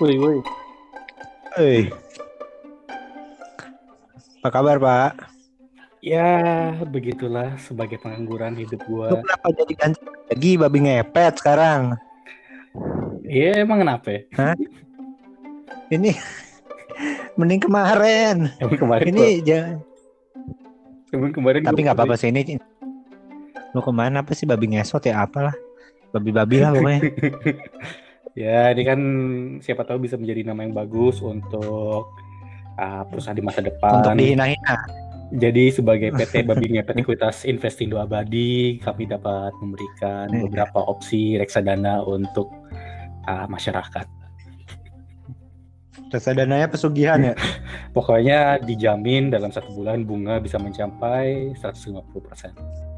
Woi, woi. Hei. Apa kabar, Pak? Ya, begitulah sebagai pengangguran hidup gua. Lu kenapa jadi ganti lagi babi ngepet sekarang? Iya, emang kenapa? ya? Ini mending kemarin. Emang kemarin Ini jangan. gua, emang kemarin Tapi nggak apa-apa sih ini. Lu ke mana apa sih babi ngesot ya apalah? Babi-babi lah pokoknya. Ya, ini kan siapa tahu bisa menjadi nama yang bagus untuk ah, perusahaan di masa depan. Untuk dihina-hina. Jadi sebagai PT Babi Ngepet Ekuitas Investindo Abadi, kami dapat memberikan Iya. beberapa opsi reksadana untuk ah, masyarakat. Reksadananya pesugihan ya. Pokoknya dijamin dalam satu bulan bunga bisa mencapai 150%.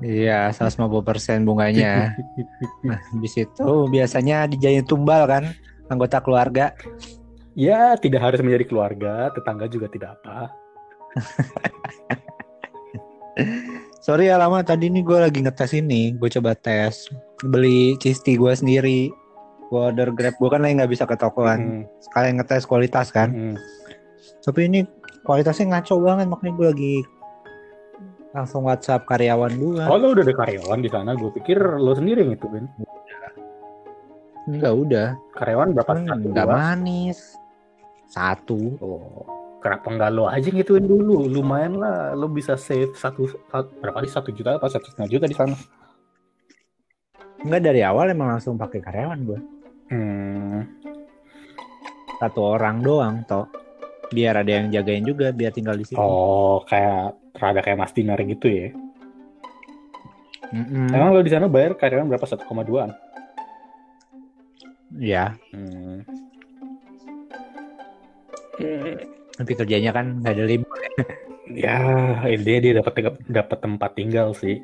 Iya, 150% bunganya. Nah, di situ biasanya dijayin tumbal kan anggota keluarga. Ya, tidak harus menjadi keluarga, tetangga juga tidak apa. Sorry ya lama tadi nih gue lagi ngetes ini, gue coba tes beli cisti gue sendiri. Gue order grab gue kan lagi nggak bisa ke tokoan. Hmm, Sekalian ngetes kualitas kan. hmm. Tapi ini kualitasnya ngaco banget makanya gue lagi langsung WhatsApp karyawan gue. Oh, lo udah ada karyawan di sana? Gue pikir lo sendiri yang itu, Ben. Enggak udah, Karyawan berapa? kan Satu, nggak dua? manis. Satu. Oh, kenapa nggak lo aja ngituin dulu? Lumayan lah, lo bisa save satu, satu- berapa sih satu juta apa satu setengah juta di sana? Enggak dari awal emang langsung pakai karyawan gue. Hmm, Satu orang doang toh. Biar ada yang jagain juga biar tinggal di situ. oh kayak rada kayak Mas Dinar gitu ya? Mm-mm. Emang lo di sana bayar karyawan berapa? 1,2an? Ya, Hmm. tapi kerjanya kan nggak ada libur. Ya, intinya dia dapat dapat tempat tinggal sih.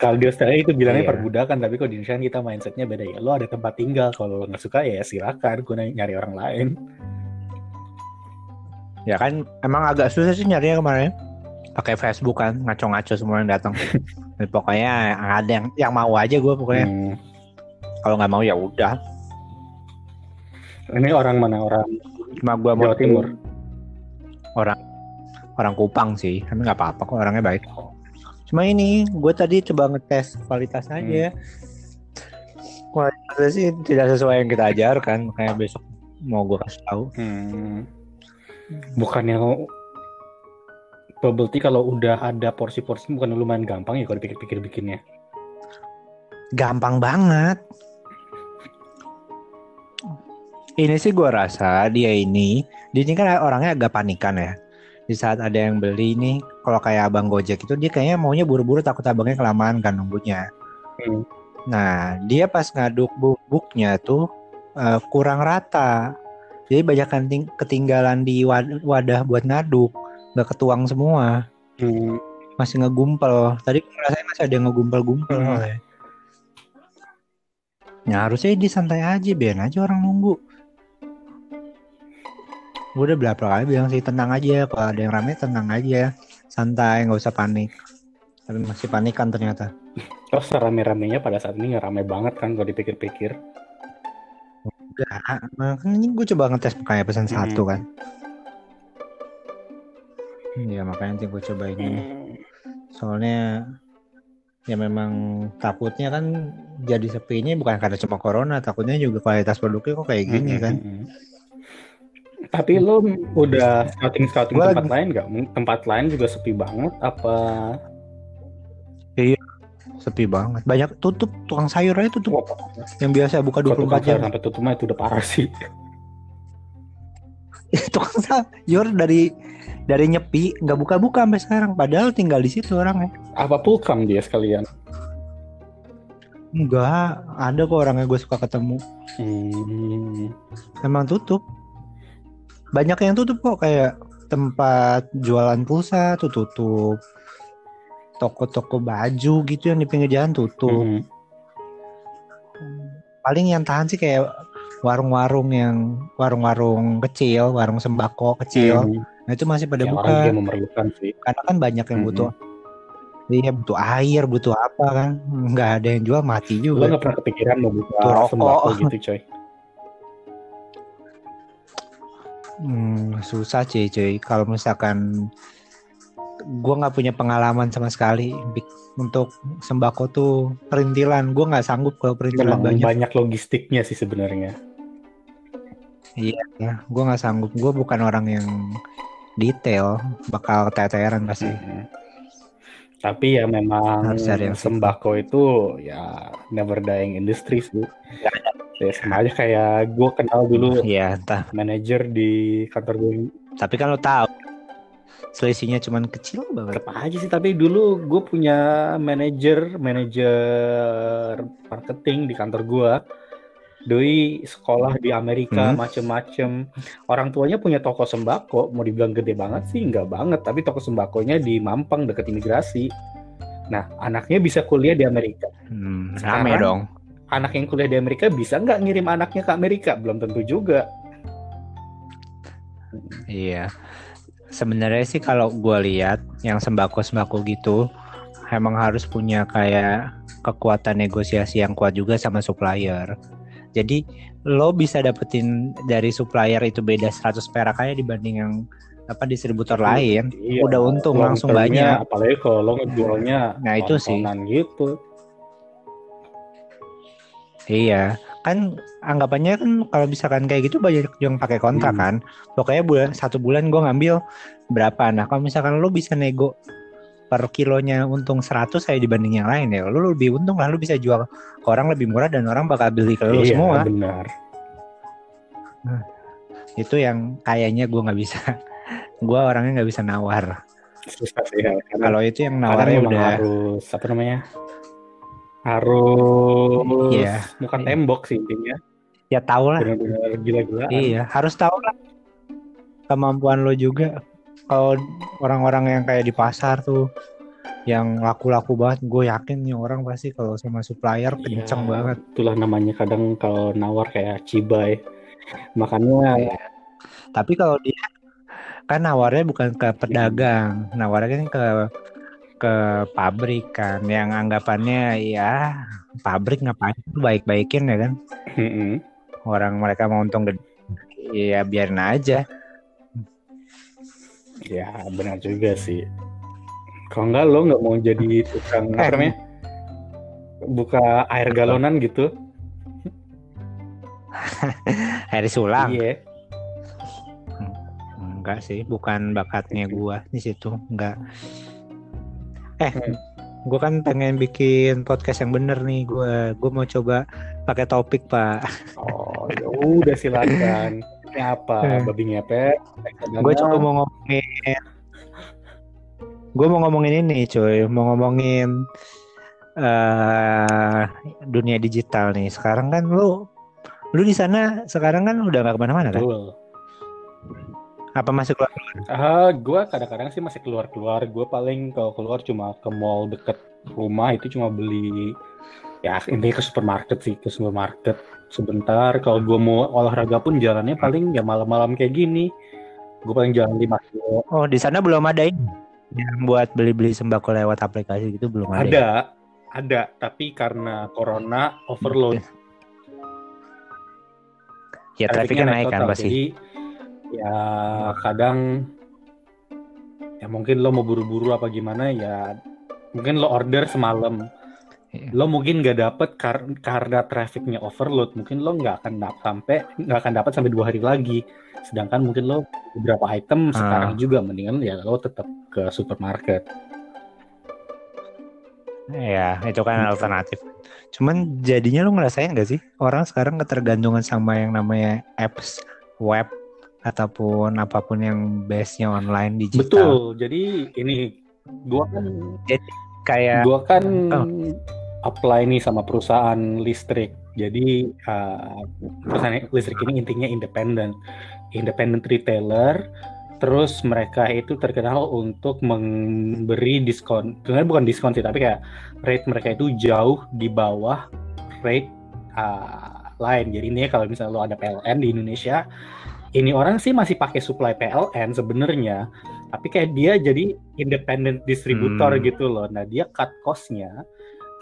Kalau di Australia itu bilangnya Iya. perbudakan, tapi kalau di Indonesia kan kita mindsetnya beda ya. Lo ada tempat tinggal, kalau lo nggak suka ya silakan, gue nyari orang lain. Ya kan emang agak susah sih nyarinya kemarin. Pakai Facebook kan ngaco-ngaco semua yang datang. Pokoknya ada yang yang mau aja gue pokoknya. Hmm. Kalau nggak mau ya udah. Ini orang mana orang Cuma gue mau Jawa Timur. orang Kupang sih. Tapi nggak apa-apa kok orangnya baik. Cuma ini gue tadi coba ngetes kualitas aja. Kualitasnya sih tidak sesuai yang kita ajarkan. Kayak besok mau gue kasih tahu. Hmm. Bukannya bubble tea kalau udah ada porsi-porsi bukan lumayan gampang ya kalau dipikir-pikir bikinnya. Gampang banget. Ini sih gue rasa dia ini, dia ini kan orangnya agak panikan ya. Di saat ada yang beli nih, kalau kayak abang Gojek itu dia kayaknya maunya buru-buru takut abangnya kelamaan kan nunggunya. Hmm. Nah dia pas ngaduk bubuknya tuh eh, kurang rata. Jadi banyak kan ting- ketinggalan di wad- wadah buat ngaduk, nggak ketuang semua, Hmm. masih ngegumpel. Tadi rasanya masih ada yang ngegumpel-gumpel. Hmm. soalnya. Nah harusnya dia santai aja, biarin aja orang nunggu. Gue udah berapa kali bilang sih tenang aja, kalau ada yang rame tenang aja, santai, nggak usah panik. Tapi masih panikan ternyata. Terus rame-ramenya pada saat ini nggak rame banget kan kalau dipikir-pikir. Enggak, makanya ini gue coba ngetes makanya pesan Hmm. satu kan. Iya makanya nanti gue coba ini. Soalnya ya memang takutnya kan jadi sepinya bukan karena cuma corona, takutnya juga kualitas produknya kok kayak gini Hmm, kan. hmm, hmm. Tapi lo udah scouting scouting Gua tempat lain nggak? Tempat lain juga sepi banget. Apa? Sepi banget. Banyak tutup tukang sayur aja tutup. Wah, Yang biasa buka kalau 24 jam. sampai tutup mah itu udah parah sih. tukang sayur dari dari nyepi nggak buka-buka sampai sekarang padahal tinggal di situ orangnya. Apa pulkam dia sekalian? Enggak, ada kok orangnya gue suka ketemu. Hmm. Emang tutup. Banyak yang tutup kok kayak tempat jualan pulsa tuh tutup. Toko-toko baju gitu yang di pinggir jalan tutup. Hmm. Paling yang tahan sih kayak warung-warung yang warung-warung kecil, warung sembako kecil. Hmm. Nah itu masih pada Ya, buka. orang memerlukan sih. Karena kan banyak yang butuh. Iya butuh air, butuh apa kan? Nggak ada yang jual mati Lo juga. nggak pernah kepikiran mau buka sembako gitu coy? Hmm, susah cuy cuy. Kalau misalkan gue nggak punya pengalaman sama sekali untuk sembako tuh perintilan. Gue nggak sanggup kalau perintilan Memang banyak. banyak logistiknya sih sebenarnya. Iya, gue nggak sanggup. Gue bukan orang yang detail, bakal teteran pasti. Mhm. Tapi ya memang Harus sembako itu ya never dying industry sih. Ya sama aja kayak gue kenal dulu Iya, entah. manajer di kantor gue Tapi kan lo tahu selisihnya cuman kecil banget. tetap aja sih tapi dulu gue punya manajer manajer marketing di kantor gue doi sekolah di Amerika Hmm. macem-macem orang tuanya punya toko sembako mau dibilang gede banget sih nggak banget tapi toko sembakonya di Mampang deket imigrasi nah anaknya bisa kuliah di Amerika Hmm, rame dong. anak yang kuliah di Amerika bisa nggak ngirim anaknya ke Amerika belum tentu juga Iya. Sebenarnya sih kalau gue lihat yang sembako-sembako gitu emang harus punya kayak kekuatan negosiasi yang kuat juga sama supplier. Jadi lo bisa dapetin dari supplier itu beda 100 perak aja dibanding yang apa distributor lain. Iya, Udah untung langsung banyak. apalagi kalau lo ngejualnya Nah, itu sih. gitu Iya, kan anggapannya kan kalau misalkan kayak gitu banyak yang pakai kontrak Hmm. kan. Pokoknya bulan satu bulan gue ngambil berapa. Nah kalau misalkan lo bisa nego per kilonya untung 100 saya dibanding yang lain ya, lo lebih untung lah lo bisa jual ke orang lebih murah dan orang bakal beli ke lo iya semua. benar Itu yang kayaknya gue nggak bisa. gue orangnya nggak bisa nawar. susah sih ya Kalau itu yang nawarnya emang udah harus apa namanya harus Iya. bukan Iya. tembok sih intinya ya tau lah. benar-benar gila-gilaan Iya, harus tahu lah kemampuan lo juga. Kalau orang-orang yang kayak di pasar tuh yang laku-laku banget, gue yakin nih orang pasti kalau sama supplier kenceng Iya, banget. itulah namanya kadang kalau nawar kayak cibai. Makanya Tapi kalau dia kan nawarnya bukan ke pedagang, nawarnya kan ke ke pabrik kan, yang anggapannya ya pabrik ngapain baik-baikin ya kan, orang mereka mau untung gede, ya biarin aja. Ya benar juga sih kalau enggak lo nggak mau jadi tukang apa Eh. namanya buka air galonan gitu Hari sulang. iya Enggak sih, bukan bakatnya gua di situ, enggak. Eh, Hmm. gua kan pengen bikin podcast yang bener nih. Gua gua mau coba pakai topik, Pak. oh ya udah silakan ini apa Eh. babi ngepet Gue coba mau ngomongin Gue mau ngomongin ini, cuy. Mau ngomongin eh dunia digital nih. Sekarang kan lu lu di sana sekarang kan udah nggak ke mana-mana kan? Betul. Apa masih keluar? Ah, gua kadang-kadang sih masih keluar-keluar. Gua paling kalau keluar cuma ke mall deket rumah itu cuma beli ya intinya ke supermarket sih, ke supermarket sebentar. Kalau gua mau olahraga pun jalannya paling ya malam-malam kayak gini. Gua paling jalan 5 kilo. Oh, di sana belum ada ini. Yang buat beli-beli sembako lewat aplikasi gitu belum ada. ya? Ada, ada, tapi karena corona overload. Ya trafficnya naik kan total. pasti. Jadi ya kadang ya mungkin lo mau buru-buru apa gimana ya mungkin lo order semalam Iya. lo mungkin nggak dapet kar- karena trafficnya overload mungkin lo nggak akan dap- sampai nggak akan dapat sampai dua hari lagi sedangkan mungkin lo beberapa item Ah. sekarang juga mendingan ya lo tetap ke supermarket Ya, itu kan alternatif. Cuman jadinya lu ngerasain gak sih? Orang sekarang ketergantungan sama yang namanya apps web ataupun apa pun yang base-nya online digital. betul jadi ini gua kan Kayak Gua kan Oh. Apply nih sama perusahaan listrik. Jadi uh, perusahaan listrik ini intinya independen, independent retailer. Terus mereka itu terkenal untuk memberi diskon. Sebenarnya bukan diskon sih, tapi kayak rate mereka itu jauh di bawah rate uh, lain. Jadi ini kalau misalnya lo ada PLN di Indonesia, ini orang sih masih pakai supply PLN sebenarnya, tapi kayak dia jadi independent distributor Hmm. gitu loh. Nah dia cut cost-nya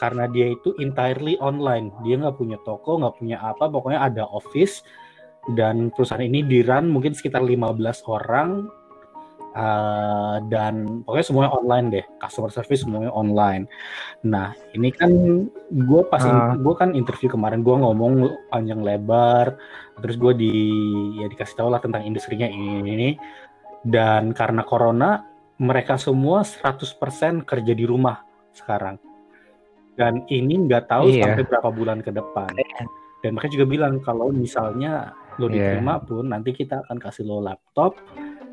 karena dia itu entirely online. Dia nggak punya toko, nggak punya apa, pokoknya ada office. dan perusahaan ini dirun mungkin sekitar 15 orang uh, dan pokoknya semuanya online deh customer service semuanya online nah ini kan gue pas uh. gue kan interview kemarin gue ngomong panjang lebar terus gue di ya dikasih tahu lah tentang industrinya ini ini dan karena corona mereka semua 100% kerja di rumah sekarang dan ini nggak tahu iya. sampai berapa bulan ke depan iya. dan mereka juga bilang kalau misalnya lo iya. diterima yeah. pun nanti kita akan kasih lo laptop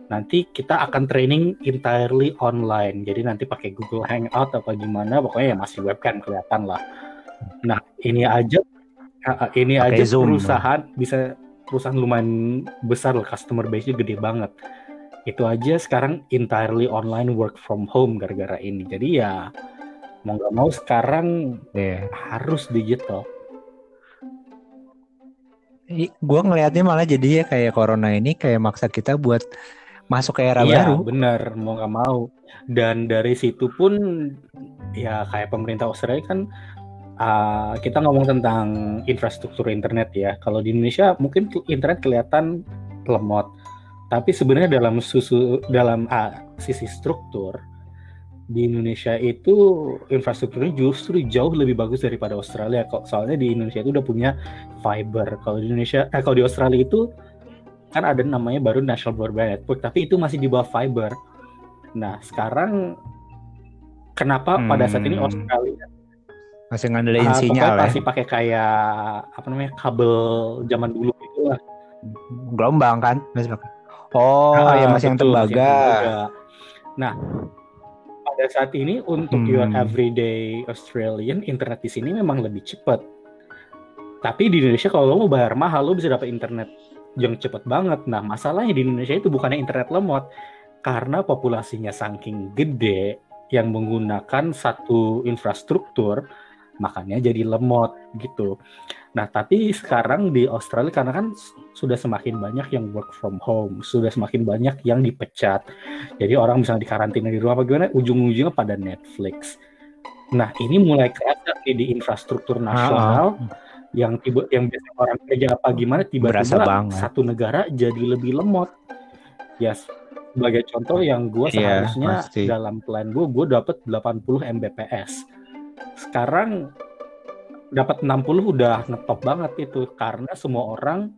nanti kita akan training entirely online jadi nanti pakai Google Hangout apa gimana pokoknya ya masih webcam kelihatan lah nah ini aja ini pake aja Zoom. perusahaan bisa perusahaan lumayan besar loh customer base-nya gede banget itu aja sekarang entirely online work from home gara-gara ini jadi ya mau nggak mau sekarang yeah. harus digital gue ngelihatnya malah jadi ya kayak corona ini kayak maksa kita buat masuk ke era iya, baru. bener mau nggak mau. Dan dari situ pun ya kayak pemerintah Australia kan uh, kita ngomong tentang infrastruktur internet ya. Kalau di Indonesia mungkin internet kelihatan lemot, tapi sebenarnya dalam susu dalam uh, sisi struktur di Indonesia itu infrastrukturnya justru jauh lebih bagus daripada Australia kok. Soalnya di Indonesia itu udah punya fiber. Kalau di Indonesia eh kalau di Australia itu kan ada namanya baru National Broadband Network tapi itu masih di bawah fiber. Nah sekarang kenapa hmm. pada saat ini hmm. Australia masih ngandelin uh, sinyal ya? masih pakai kayak apa namanya kabel zaman dulu gitu lah. Gelombang kan? Masih pakai. Oh nah, ya masih betul, yang tembaga nah pada saat ini untuk hmm. your everyday Australian internet di sini memang lebih cepat. Tapi di Indonesia kalau lo mau bayar mahal lo bisa dapat internet yang cepat banget. Nah masalahnya di Indonesia itu bukannya internet lemot karena populasinya saking gede yang menggunakan satu infrastruktur makanya jadi lemot gitu. Nah, tapi sekarang di Australia karena kan sudah semakin banyak yang work from home, sudah semakin banyak yang dipecat. Jadi orang misalnya dikarantina di rumah apa gimana, ujung-ujungnya pada Netflix. Nah, ini mulai kerasa di infrastruktur nasional ah, ah. yang tiba yang biasa orang kerja apa gimana tiba-tiba satu negara jadi lebih lemot. Ya, yes. sebagai contoh yang gue iya, seharusnya yeah, dalam plan gue, gue dapat 80 Mbps. Sekarang dapat 60 udah ngetop banget itu karena semua orang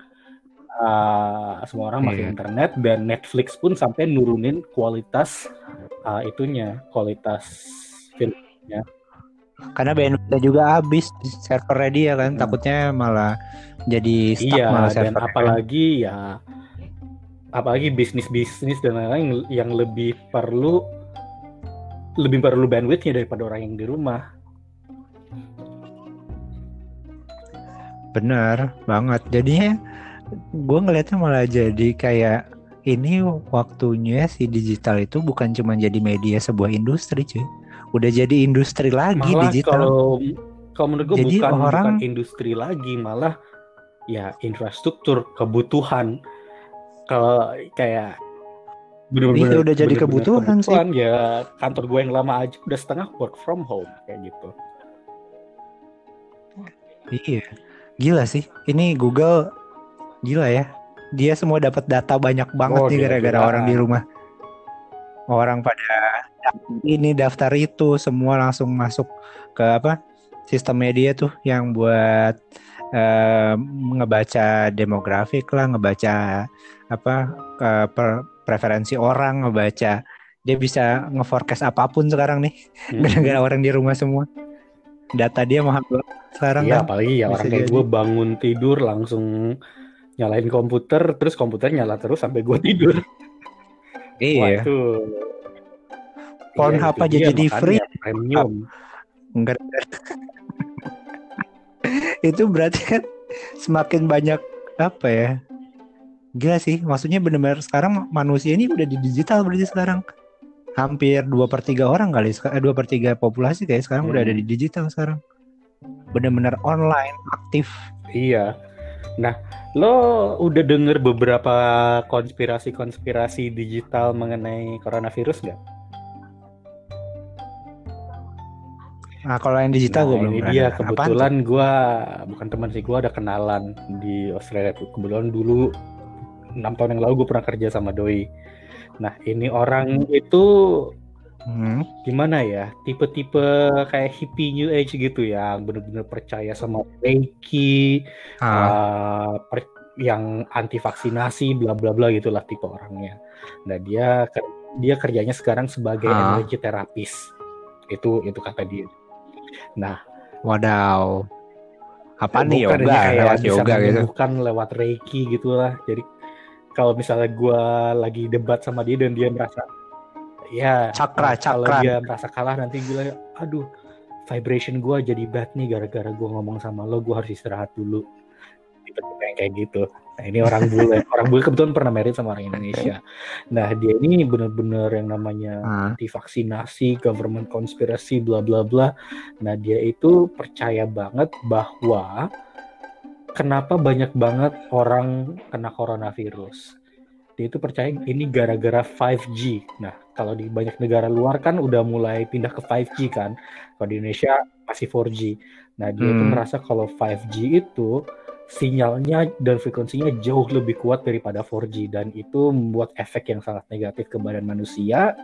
uh, semua orang pakai yeah. internet dan Netflix pun sampai nurunin kualitas uh, itunya kualitas filmnya karena bandwidth juga habis servernya dia kan hmm. takutnya malah jadi stuck iya, malah server dan apalagi ya apalagi bisnis bisnis dan lain-lain yang lebih perlu lebih perlu bandwidthnya daripada orang yang di rumah Bener banget. Jadinya gue ngelihatnya malah jadi kayak ini waktunya si digital itu bukan cuma jadi media sebuah industri cuy. Udah jadi industri lagi malah digital. Kalau kalau menurut gue jadi bukan, orang, bukan industri lagi malah ya infrastruktur kebutuhan kalau kayak bener-bener udah jadi kebutuhan, kebutuhan sih. Ya kantor gue yang lama aja udah setengah work from home kayak gitu. Iya. Gila sih. Ini Google gila ya. Dia semua dapat data banyak banget oh, nih gara-gara orang di rumah. Orang pada ini daftar itu semua langsung masuk ke apa? Sistem media tuh yang buat uh, ngebaca demografik lah, ngebaca apa ke per, preferensi orang, ngebaca dia bisa ngeforecast apa pun sekarang nih hmm. gara-gara hmm. orang di rumah semua data dia mahal banget sekarang iya, kan. apalagi ya orang kayak gue bangun tidur langsung nyalain komputer terus komputer nyala terus sampai gue tidur. Iya. Porn iya, apa aja jadi free premium. Enggak. itu berarti kan semakin banyak apa ya? Gila sih, maksudnya benar-benar sekarang manusia ini udah di digital berarti sekarang hampir dua per tiga orang kali eh, dua per tiga populasi kayak sekarang hmm. udah ada di hmm. digital sekarang. Benar-benar online aktif. Iya. Nah lo udah denger beberapa konspirasi-konspirasi digital mengenai coronavirus nggak? Nah, kalau yang digital Nah, gue belum ini dia kebetulan gue bukan teman sih gue ada kenalan di Australia. Kebetulan dulu enam tahun yang lalu gue pernah kerja sama doi nah ini orang itu tuh? Hmm. gimana ya tipe-tipe kayak hippie new age gitu ya bener-bener percaya sama reiki Ah, uh, per- yang anti vaksinasi bla bla bla gitulah tipe orangnya nah dia dia kerjanya sekarang sebagai Ah. energi terapis itu itu kata dia nah wadaw. Apa nih Bukan, yoga? Lewat yoga gitu. menyembuhkan lewat reiki gitu lah jadi kalau misalnya gue lagi debat sama dia dan dia merasa ya Cakra, kalau cakra. dia merasa kalah nanti bilang aduh vibration gue jadi bad nih gara-gara gue ngomong sama lo gue harus istirahat dulu. Tipe-tipe yang kayak gitu. Nah ini orang bule. Orang bule kebetulan pernah merit sama orang Indonesia. Nah dia ini bener-bener yang namanya Ah, anti vaksinasi, government conspiracy, bla bla bla. Nah dia itu percaya banget bahwa kenapa banyak banget orang kena coronavirus. Dia itu percaya ini gara-gara 5G. Nah kalau di banyak negara luar kan udah mulai pindah ke 5G kan. Kalau di Indonesia masih 4G. Nah dia itu Hmm. merasa kalau 5G itu sinyalnya dan frekuensinya jauh lebih kuat daripada 4G dan itu membuat efek yang sangat negatif ke badan manusia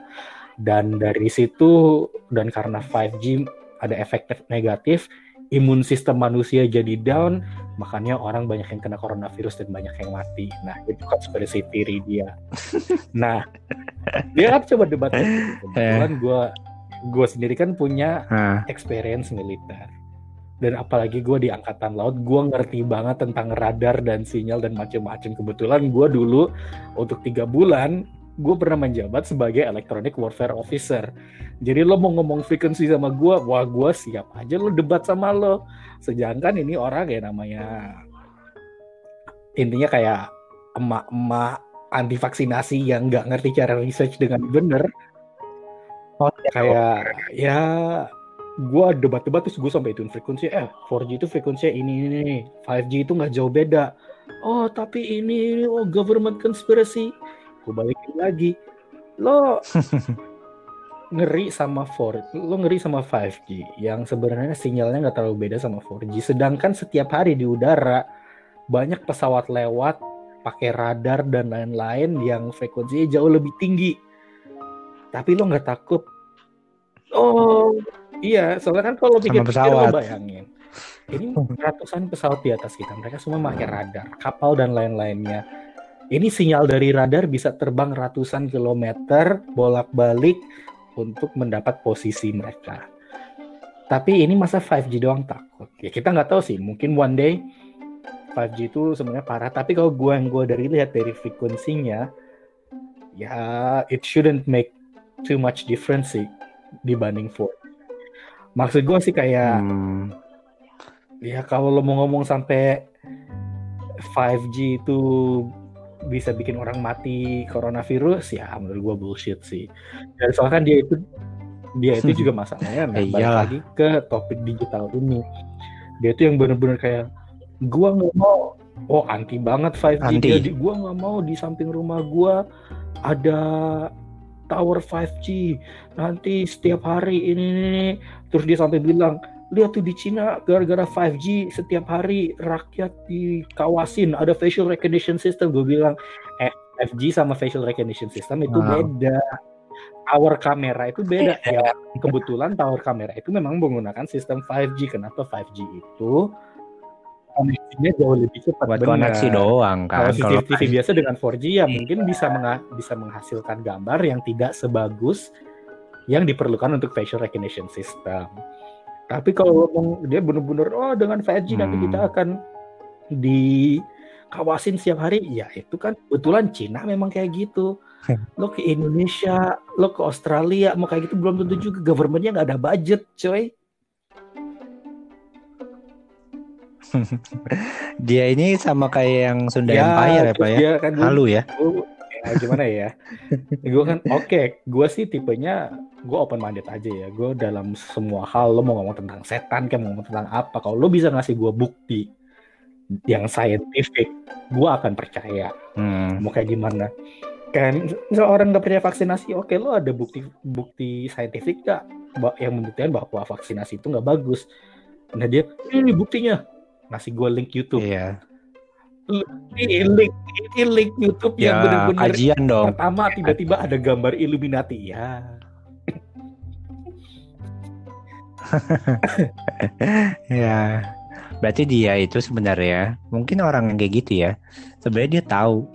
dan dari situ dan karena 5G ada efek negatif imun sistem manusia jadi down makanya orang banyak yang kena coronavirus dan banyak yang mati. Nah itu konspirasi theory dia. Nah dia kan coba debat kebetulan gue gue sendiri kan punya experience militer. Dan apalagi gue di angkatan laut gue ngerti banget tentang radar dan sinyal dan macam-macam. Kebetulan gue dulu untuk tiga bulan gue pernah menjabat sebagai electronic warfare officer. Jadi lo mau ngomong frekuensi sama gue wah gue siap aja lo debat sama lo. Sedangkan ini orang ya namanya intinya kayak emak-emak anti vaksinasi yang nggak ngerti cara research dengan bener. Oh, kayak ya gue debat-debat terus gue sampai ituin frekuensi eh 4G itu frekuensinya ini ini ini. 5G itu nggak jauh beda. Oh tapi ini oh government conspiracy gue balikin lagi. Lo ngeri sama 4 lo ngeri sama 5G yang sebenarnya sinyalnya nggak terlalu beda sama 4G sedangkan setiap hari di udara banyak pesawat lewat pakai radar dan lain-lain yang frekuensinya jauh lebih tinggi. Tapi lo nggak takut. Oh. Iya soalnya kan kalau pikir pesawat. lo bayangin ini ratusan pesawat di atas kita. Mereka semua pakai radar kapal dan lain-lainnya ini sinyal dari radar bisa terbang ratusan kilometer bolak-balik untuk mendapat posisi mereka. Tapi ini masa 5G doang takut. Ya kita nggak tahu sih. Mungkin one day 5G itu sebenarnya parah. Tapi kalau gua yang gua dari lihat dari frekuensinya ya it shouldn't make too much difference sih dibanding 4 maksud gua sih kayak Hmm. ya kalau lo mau ngomong sampai 5G itu bisa bikin orang mati coronavirus ya menurut gua bullshit sih. Dan soalnya kan dia itu dia itu juga masalahnya nah, balik lagi ke topik digital ini. Dia itu yang bener-bener kayak gua nggak mau. Oh anti banget 5G Anti. dia di- gua nggak mau di samping rumah gua ada tower 5G nanti setiap hari ini, ini, ini. terus dia sampai bilang lihat tuh di Cina gara-gara 5G setiap hari rakyat dikawasin. Ada facial recognition system gue bilang. Eh 5G sama facial recognition system itu Wow. beda. Tower kamera itu beda. Ya kebetulan tower kamera itu memang menggunakan sistem 5G kenapa 5G itu koneksinya jauh lebih cepat? Buat benar. koneksi doang Kalau kan kalau CCTV biasa dengan 4G ya mungkin bisa menga- bisa menghasilkan gambar yang tidak sebagus yang diperlukan untuk facial recognition system. Tapi kalau ngomong dia bener-bener oh dengan 5G nanti Hmm. kita akan dikawasin setiap hari, ya itu kan kebetulan Cina memang kayak gitu. Lo ke Indonesia, lo ke Australia mau kayak gitu belum tentu juga. Governmentnya nggak ada budget, coy. dia ini sama kayak yang Sunda Empire ya pak ya? kan halu ya ya gimana ya gue kan oke gue sih tipenya gue open minded aja ya gue dalam semua hal lo mau ngomong tentang setan kayak mau ngomong tentang apa kalau lo bisa ngasih gue bukti yang scientific gue akan percaya Hmm. mau kayak gimana kan seorang nggak percaya vaksinasi oke lo ada bukti bukti saintifik gak yang membuktikan bahwa vaksinasi itu nggak bagus. Nah dia ini buktinya ngasih gue link YouTube. Iya. Ini link ini link YouTube yang Ya, benar-benar kajian dong. pertama tiba-tiba ada gambar Illuminati ya. Ya, berarti dia itu sebenarnya mungkin orang yang kayak gitu ya. Sebenarnya dia tahu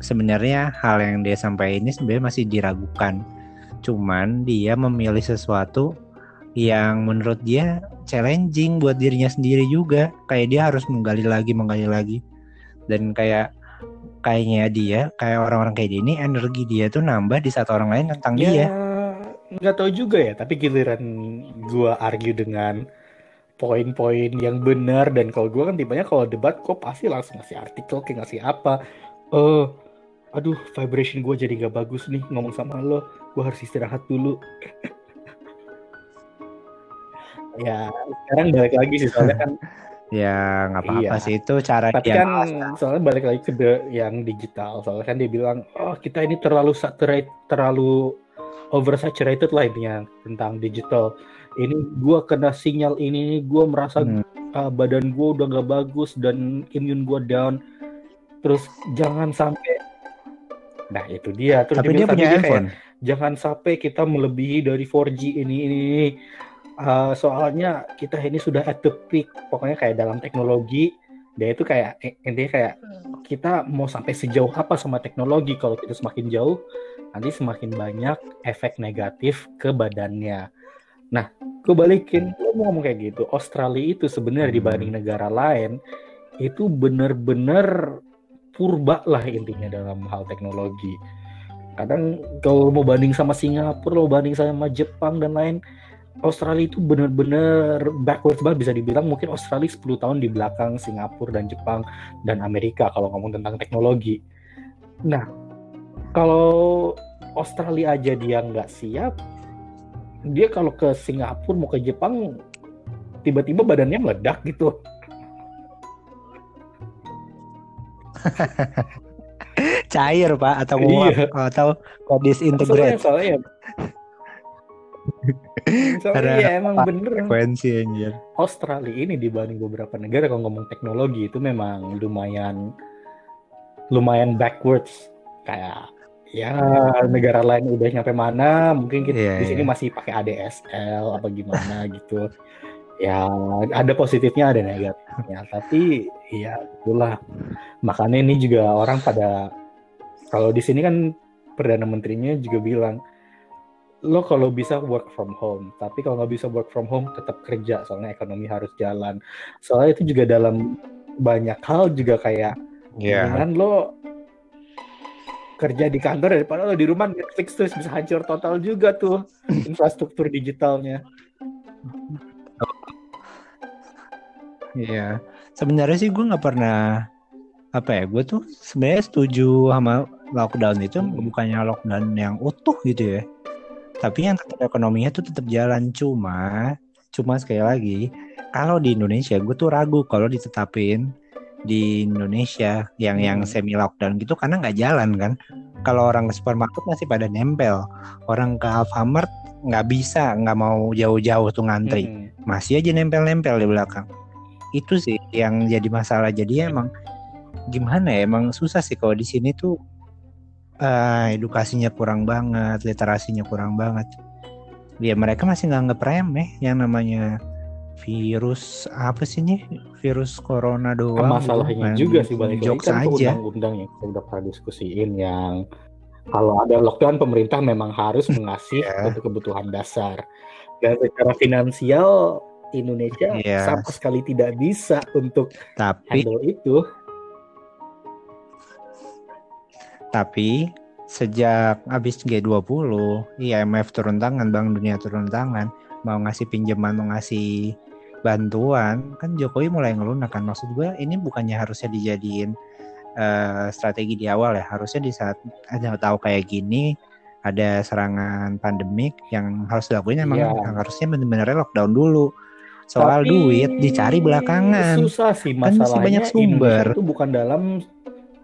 sebenarnya hal yang dia sampaikan ini sebenarnya masih diragukan. Cuman dia memilih sesuatu yang menurut dia challenging buat dirinya sendiri juga. Kayak dia harus menggali lagi, menggali lagi. Dan kayak kayaknya dia, kayak orang-orang kayak dia ini energi dia tuh nambah di saat orang lain tentang dia. Ya nggak tahu juga ya. Tapi giliran gua argue dengan poin-poin yang benar dan kalau gua kan tipenya kalau debat kok pasti langsung ngasih artikel kayak ngasih apa. Eh, aduh vibration gua jadi gak bagus nih ngomong sama lo. Gua harus istirahat dulu. ya sekarang balik lagi sih soalnya kan Ya nggak apa-apa Iya. sih itu cara Tapi dia kan soalnya balik lagi ke the- yang digital. Soalnya kan dia bilang, oh kita ini terlalu saturate, terlalu oversaturated lah intinya tentang digital. Ini gua kena sinyal ini, gua merasa Hmm. uh, badan gua udah nggak bagus dan imun gua down. Terus jangan sampai, nah itu dia. Terus Tapi dia dia punya kayak, handphone. jangan sampai kita melebihi dari 4G ini ini. ini. Uh, soalnya kita ini sudah at the peak. Pokoknya kayak dalam teknologi dia itu kayak eh, intinya kayak kita mau sampai sejauh apa sama teknologi kalau kita semakin jauh nanti semakin banyak efek negatif ke badannya. Nah, gue balikin, lo mau ngomong kayak gitu. Australia itu sebenarnya Hmm. dibanding negara lain itu bener-bener purba lah intinya dalam hal teknologi. Kadang kalau mau banding sama Singapura, lo banding sama Jepang dan lain, Australia itu bener-bener backwards banget bisa dibilang mungkin Australia 10 tahun di belakang Singapura dan Jepang dan Amerika kalau ngomong tentang teknologi. Nah, kalau Australia aja dia nggak siap, dia kalau ke Singapura mau ke Jepang tiba-tiba badannya meledak gitu. Cair pak atau Iya. atau kok disintegrate soalnya soalnya Karena ya emang bener. frekuensi anjir. Australia ini dibanding beberapa negara kalau ngomong teknologi itu memang lumayan lumayan backwards. Kayak ya negara lain udah nyampe mana mungkin kita Iya, di sini iya. masih pakai ADSL apa gimana gitu. Ya ada positifnya ada negatifnya. Tapi ya itulah. Makanya ini juga orang pada kalau di sini kan perdana menterinya juga bilang lo kalau bisa work from home tapi kalau nggak bisa work from home tetap kerja soalnya ekonomi harus jalan soalnya itu juga dalam banyak hal juga kayak Iya. dengan lo kerja di kantor daripada lo di rumah Netflix terus bisa hancur total juga tuh infrastruktur digitalnya Iya. Sebenarnya sih gue nggak pernah apa ya. Gue tuh sebenarnya setuju sama lockdown itu Hmm. bukannya lockdown yang utuh gitu ya. Tapi yang tetap ekonominya tuh tetap jalan cuma cuma sekali lagi kalau di Indonesia gue tuh ragu kalau ditetapin di Indonesia yang yang Hmm. semi lockdown gitu karena nggak jalan kan. Kalau orang ke supermarket masih pada nempel, orang ke Alfamart nggak bisa nggak mau jauh-jauh tuh ngantri Hmm. masih aja nempel-nempel di belakang. Itu sih yang jadi masalah. Jadi emang gimana ya? Emang susah sih kalau di sini tuh eh, edukasinya kurang banget, literasinya kurang banget. Ya mereka masih nganggep remeh yang namanya virus apa sih nih? Virus corona doang. Kan gitu. masalahnya Main juga sih balik lagi kan undang-undang yang kita udah pernah diskusiin yang kalau ada lockdown pemerintah memang harus mengasih Iya. untuk kebutuhan dasar dan secara finansial Indonesia Iya. sama sekali tidak bisa untuk Tapi handle itu Tapi sejak habis G20, IMF turun tangan, Bank Dunia turun tangan, mau ngasih pinjaman, mau ngasih bantuan, kan Jokowi mulai ngelunak kan. Maksud gue ini bukannya harusnya dijadiin eh, strategi di awal ya. Harusnya di saat ada tahu kayak gini, ada serangan pandemik yang harus dilakuin emang Iya. harusnya benar-benar lockdown dulu. Soal Tapi duit dicari belakangan. susah sih Kan masih masalahnya banyak sumber. Indonesia itu bukan dalam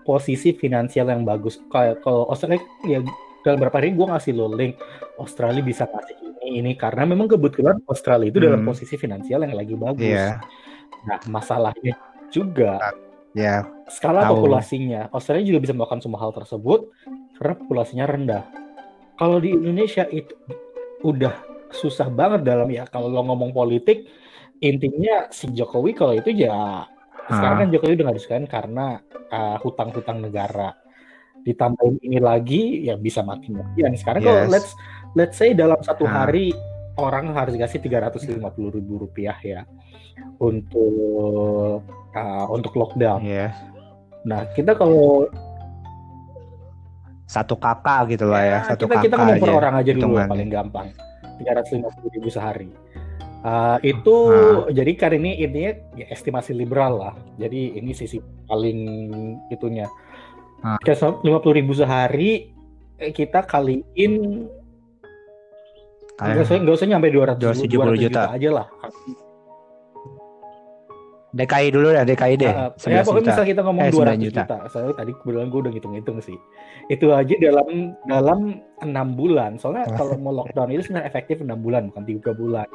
posisi finansial yang bagus kayak kalau Australia ya dalam beberapa hari gue ngasih lo link Australia bisa ngasih ini ini karena memang kebetulan Australia itu dalam Hmm. posisi finansial yang lagi bagus. Iya. Nah, masalahnya juga Ya, skala Tahu. populasinya. Australia juga bisa melakukan semua hal tersebut karena populasinya rendah. Kalau di Indonesia itu udah susah banget dalam ya kalau lo ngomong politik intinya si Jokowi kalau itu ya sekarang kan Jokowi udah nggak disukain karena uh, hutang-hutang negara ditambahin ini lagi ya bisa mati-matian sekarang kalau Yes. let's let's say dalam satu Ah. hari orang harus dikasih 350 ribu rupiah ya untuk uh, untuk lockdown Iya. Nah, kita kalau Satu kakak gitu lah ya, satu kita, kakak kita ngomong per orang aja dulu paling gampang. 350 ribu sehari. Uh, itu Ah. jadi kan ini intinya ya, estimasi liberal lah. Jadi ini sisi paling itunya. Ah. 350 ribu sehari eh, kita kaliin nggak usah nggak usah nyampe 200 270 200 juta. aja lah. DKI dulu ya, DKI deh. Nah, 11 ya pokoknya juta. misal kita ngomong Eh, 200 9 juta. juta. Soalnya tadi kebetulan gue udah ngitung-ngitung sih. Itu aja dalam dalam enam bulan. Soalnya kalau mau lockdown itu sebenarnya efektif enam bulan bukan tiga bulan.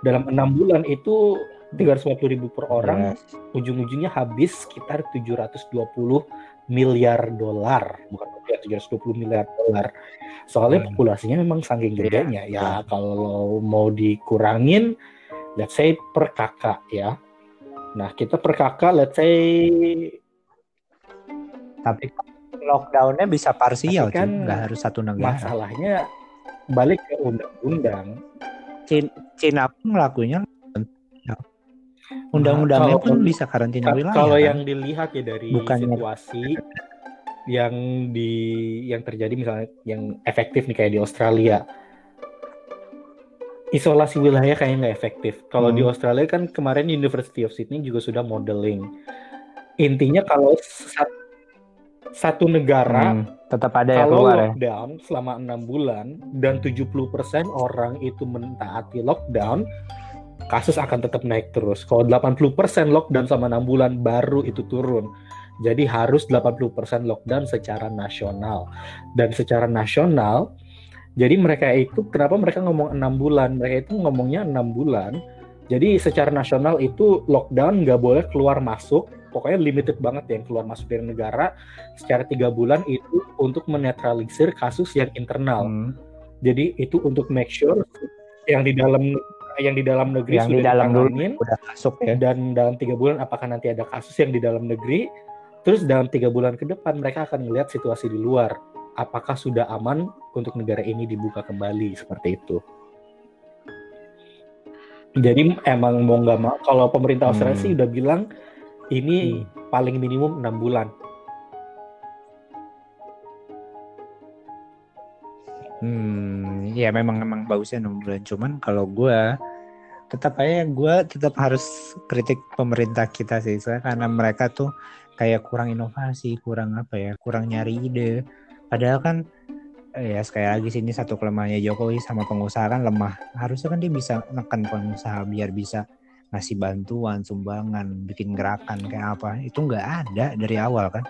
Dalam enam bulan itu 350 ribu per orang, Yes. ujung-ujungnya habis sekitar 720 miliar dolar, bukan rupiah 720 miliar dolar. Soalnya Hmm. populasinya memang saking Iya. gedenya. Ya kalau mau dikurangin, let's say per kakak ya. Nah kita per kakak, let's say Tapi lockdownnya bisa parsial, Tapi kan nggak harus satu negara. masalahnya balik ke undang-undang. Cina, Cina pun ngelakuinnya undang-undangnya Nah, pun bisa karantina Ka- wilayah. Kalau kan? yang dilihat ya dari Bukannya- situasi yang di yang terjadi misalnya yang efektif nih kayak di Australia. Isolasi wilayah kayaknya nggak efektif. Kalau di Hmm. Australia kan kemarin University of Sydney juga sudah modeling. Intinya kalau sa- satu negara Hmm, tetap ada yang kalau keluar ya. lockdown selama enam bulan dan 70% orang itu mentaati lockdown, kasus akan tetap naik terus. Kalau 80% lockdown selama enam bulan baru itu turun. Jadi harus 80% lockdown secara nasional. Dan secara nasional, jadi mereka itu kenapa mereka ngomong enam bulan? Mereka itu ngomongnya enam bulan. Jadi secara nasional itu lockdown nggak boleh keluar masuk. Pokoknya limited banget yang keluar masuk dari negara secara tiga bulan itu untuk menetralisir kasus yang internal. Hmm. Jadi itu untuk make sure yang di dalam yang di dalam negeri Yang di sudah dalam dulu udah masuk ya. dan dalam tiga bulan apakah nanti ada kasus yang di dalam negeri terus dalam tiga bulan ke depan mereka akan melihat situasi di luar apakah sudah aman untuk negara ini dibuka kembali seperti itu jadi emang mau nggak mau kalau pemerintah Australia Hmm. sih udah bilang ini paling minimum enam bulan Hmm, ya memang memang bagusnya enam bulan. Cuman kalau gue tetap aja gue tetap harus kritik pemerintah kita sih, soalnya karena mereka tuh kayak kurang inovasi, kurang apa ya, kurang nyari ide. Padahal kan ya sekali lagi sini satu kelemahannya Jokowi sama pengusaha kan lemah. Harusnya kan dia bisa nekan pengusaha biar bisa ngasih bantuan, sumbangan, bikin gerakan kayak apa. Itu nggak ada dari awal kan.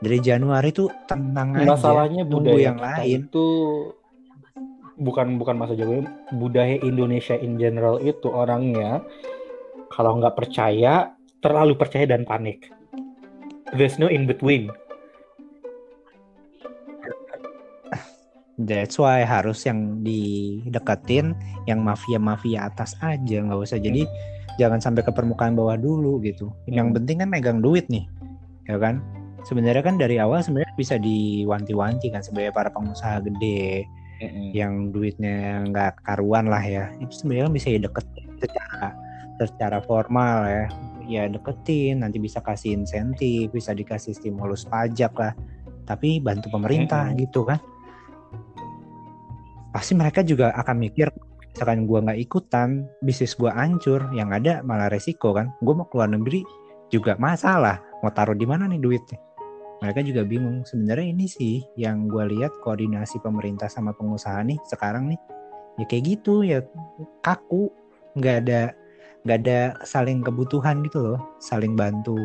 Dari Januari tuh tenang aja. masalahnya nunggu budaya yang lain. itu bukan bukan masa Jokowi budaya Indonesia in general itu orangnya kalau nggak percaya terlalu percaya dan panik there's no in between That's why harus yang dideketin yang mafia-mafia atas aja nggak usah jadi jangan sampai ke permukaan bawah dulu gitu. Yang Hmm. penting kan megang duit nih, ya kan? Sebenarnya kan dari awal sebenarnya bisa diwanti-wanti kan sebagai para pengusaha gede yang duitnya nggak karuan lah ya. Itu sebenarnya kan bisa dideketin secara secara formal ya. Ya deketin, nanti bisa kasih insentif, bisa dikasih stimulus pajak lah. Tapi bantu pemerintah Mm-mm. gitu kan pasti mereka juga akan mikir misalkan gua nggak ikutan bisnis gua hancur yang ada malah resiko kan. Gua mau keluar negeri juga masalah mau taruh di mana nih duitnya? Mereka juga bingung. Sebenarnya ini sih yang gua lihat koordinasi pemerintah sama pengusaha nih sekarang nih. Ya kayak gitu ya kaku. Nggak ada nggak ada saling kebutuhan gitu loh saling bantu.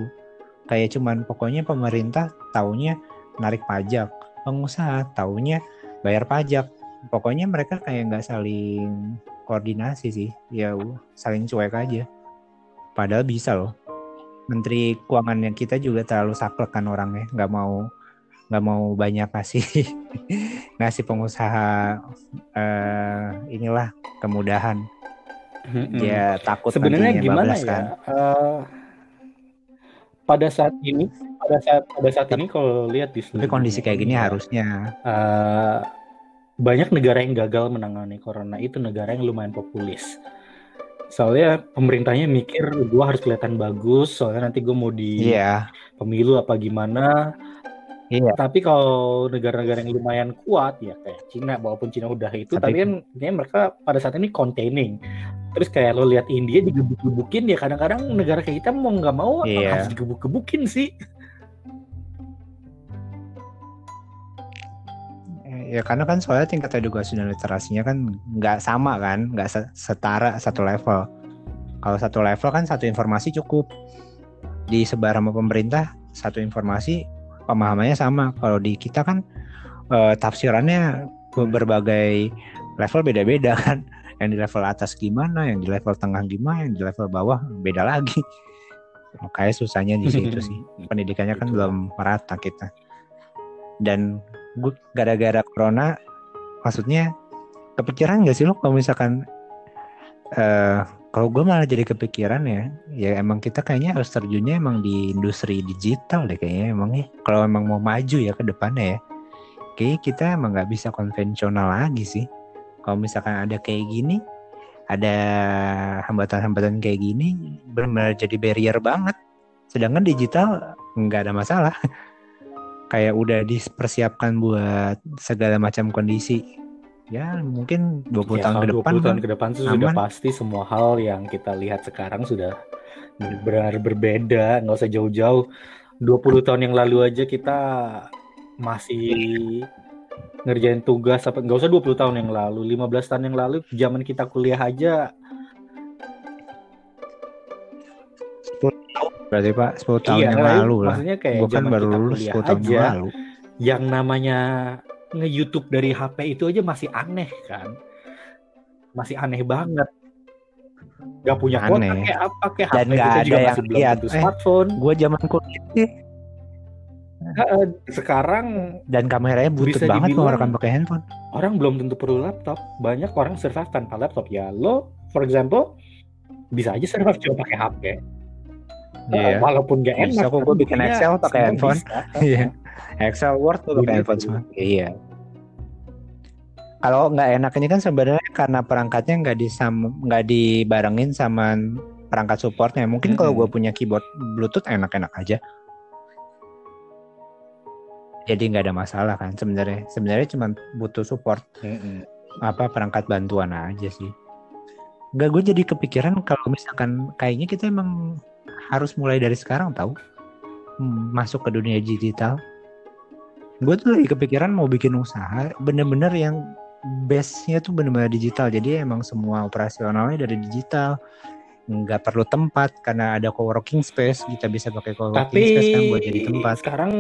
Kayak cuman pokoknya pemerintah taunya narik pajak pengusaha taunya bayar pajak pokoknya mereka kayak nggak saling koordinasi sih. Ya saling cuek aja. Padahal bisa loh. Menteri keuangannya kita juga terlalu saklek kan orangnya. Nggak mau nggak mau banyak ngasih ngasih pengusaha uh, inilah kemudahan. Dia takut sebenarnya gimana ya? kan. uh, pada saat ini pada saat pada saat ini kalau lihat di tapi kondisi kayak gini ya, harusnya. uh, banyak negara yang gagal menangani corona itu negara yang lumayan populis soalnya pemerintahnya mikir gue harus kelihatan bagus soalnya nanti gue mau di yeah. pemilu apa gimana Iya. Tapi kalau negara-negara yang lumayan kuat ya kayak Cina, walaupun Cina udah itu, tapi, tapi kan ini mereka pada saat ini containing. Terus kayak lo lihat India digebuk-gebukin ya kadang-kadang negara kayak kita mau nggak mau iya. harus digebuk-gebukin sih. Ya karena kan soalnya tingkat edukasi dan literasinya kan nggak sama kan, nggak setara satu level. Kalau satu level kan satu informasi cukup disebar sama pemerintah satu informasi pemahamannya sama. Kalau di kita kan uh, tafsirannya berbagai level beda-beda kan. Yang di level atas gimana, yang di level tengah gimana, yang di level bawah beda lagi. Makanya susahnya di situ sih. Pendidikannya kan belum merata kita. Dan gue gara-gara corona, maksudnya kepikiran gak sih lo kalau misalkan uh, kalau gue malah jadi kepikiran ya, ya emang kita kayaknya harus terjunnya emang di industri digital deh kayaknya emang ya. Kalau emang mau maju ya ke depannya ya, kayak kita emang nggak bisa konvensional lagi sih. Kalau misalkan ada kayak gini, ada hambatan-hambatan kayak gini, benar-benar jadi barrier banget. Sedangkan digital nggak ada masalah. kayak udah dipersiapkan buat segala macam kondisi. Ya mungkin 20 ya, tahun ke depan 20 tahun ke depan sudah pasti semua hal yang kita lihat sekarang sudah benar berbeda nggak usah jauh-jauh. 20 tahun yang lalu aja kita masih ngerjain tugas apa nggak usah 20 tahun yang lalu 15 tahun yang lalu zaman kita kuliah aja 10 tahun berarti pak 10 tahun iya, yang lalu lah maksudnya kayak bukan baru lulus 10 tahun aja, yang lalu yang namanya nge-YouTube dari HP itu aja masih aneh kan. Masih aneh banget. Gak punya aneh. kuota kayak apa kayak Dan HP gak ada juga yang masih belum tentu eh, smartphone. Gue zaman kuliah sih sekarang dan kameranya butuh banget mengeluarkan pakai handphone. Orang belum tentu perlu laptop. Banyak orang survive tanpa laptop. Ya lo, for example, bisa aja survive cuma pakai HP. Yeah. Uh, walaupun gak enak. Bisa kok gue bikin Excel pakai handphone. Iya. Excel Word tuh pakai handphone semua. Iya. Kalau nggak enak ini kan sebenarnya karena perangkatnya nggak disam nggak dibarengin sama perangkat supportnya. Mungkin -hmm. kalau gue punya keyboard Bluetooth enak-enak aja. Jadi nggak ada masalah kan sebenarnya. Sebenarnya cuma butuh support -hmm. apa perangkat bantuan aja sih. Gak gue jadi kepikiran kalau misalkan kayaknya kita emang harus mulai dari sekarang tahu? Hmm, masuk ke dunia digital. Gue tuh lagi kepikiran mau bikin usaha bener-bener yang base-nya tuh bener-bener digital. Jadi emang semua operasionalnya dari digital. Nggak perlu tempat karena ada co-working space kita bisa pakai co-working Tapi, space kan buat jadi tempat. sekarang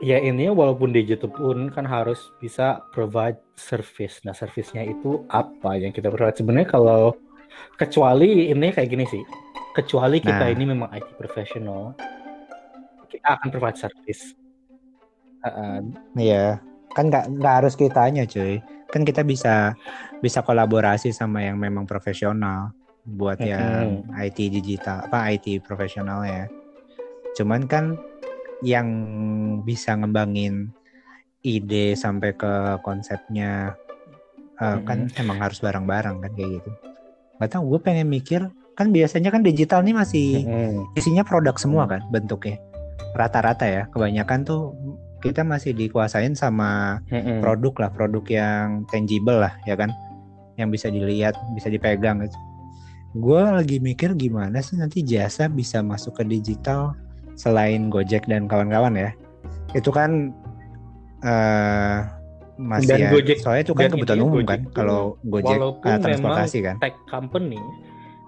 ya ini walaupun digital pun kan harus bisa provide service. Nah service-nya itu apa yang kita provide? Sebenarnya kalau kecuali ini kayak gini sih kecuali kita nah. ini memang IT professional kita akan provide service Iya, kan nggak nggak harus kitanya cuy. Kan kita bisa bisa kolaborasi sama yang memang profesional buat mm -hmm. yang IT digital apa IT profesional ya. Cuman kan yang bisa ngembangin ide sampai ke konsepnya uh, mm -hmm. kan emang harus bareng-bareng kan kayak gitu. Gak tau gue pengen mikir kan biasanya kan digital nih masih -hmm. isinya produk semua kan bentuknya rata-rata ya kebanyakan tuh kita masih dikuasain sama produk lah, produk yang tangible lah, ya kan, yang bisa dilihat, bisa dipegang. Gitu. Gue lagi mikir gimana sih nanti jasa bisa masuk ke digital selain Gojek dan kawan-kawan ya. Itu kan uh, masih dan ya, Gojek, soalnya itu kan kebutuhan umum kan kalau Gojek uh, transportasi kan. Tech company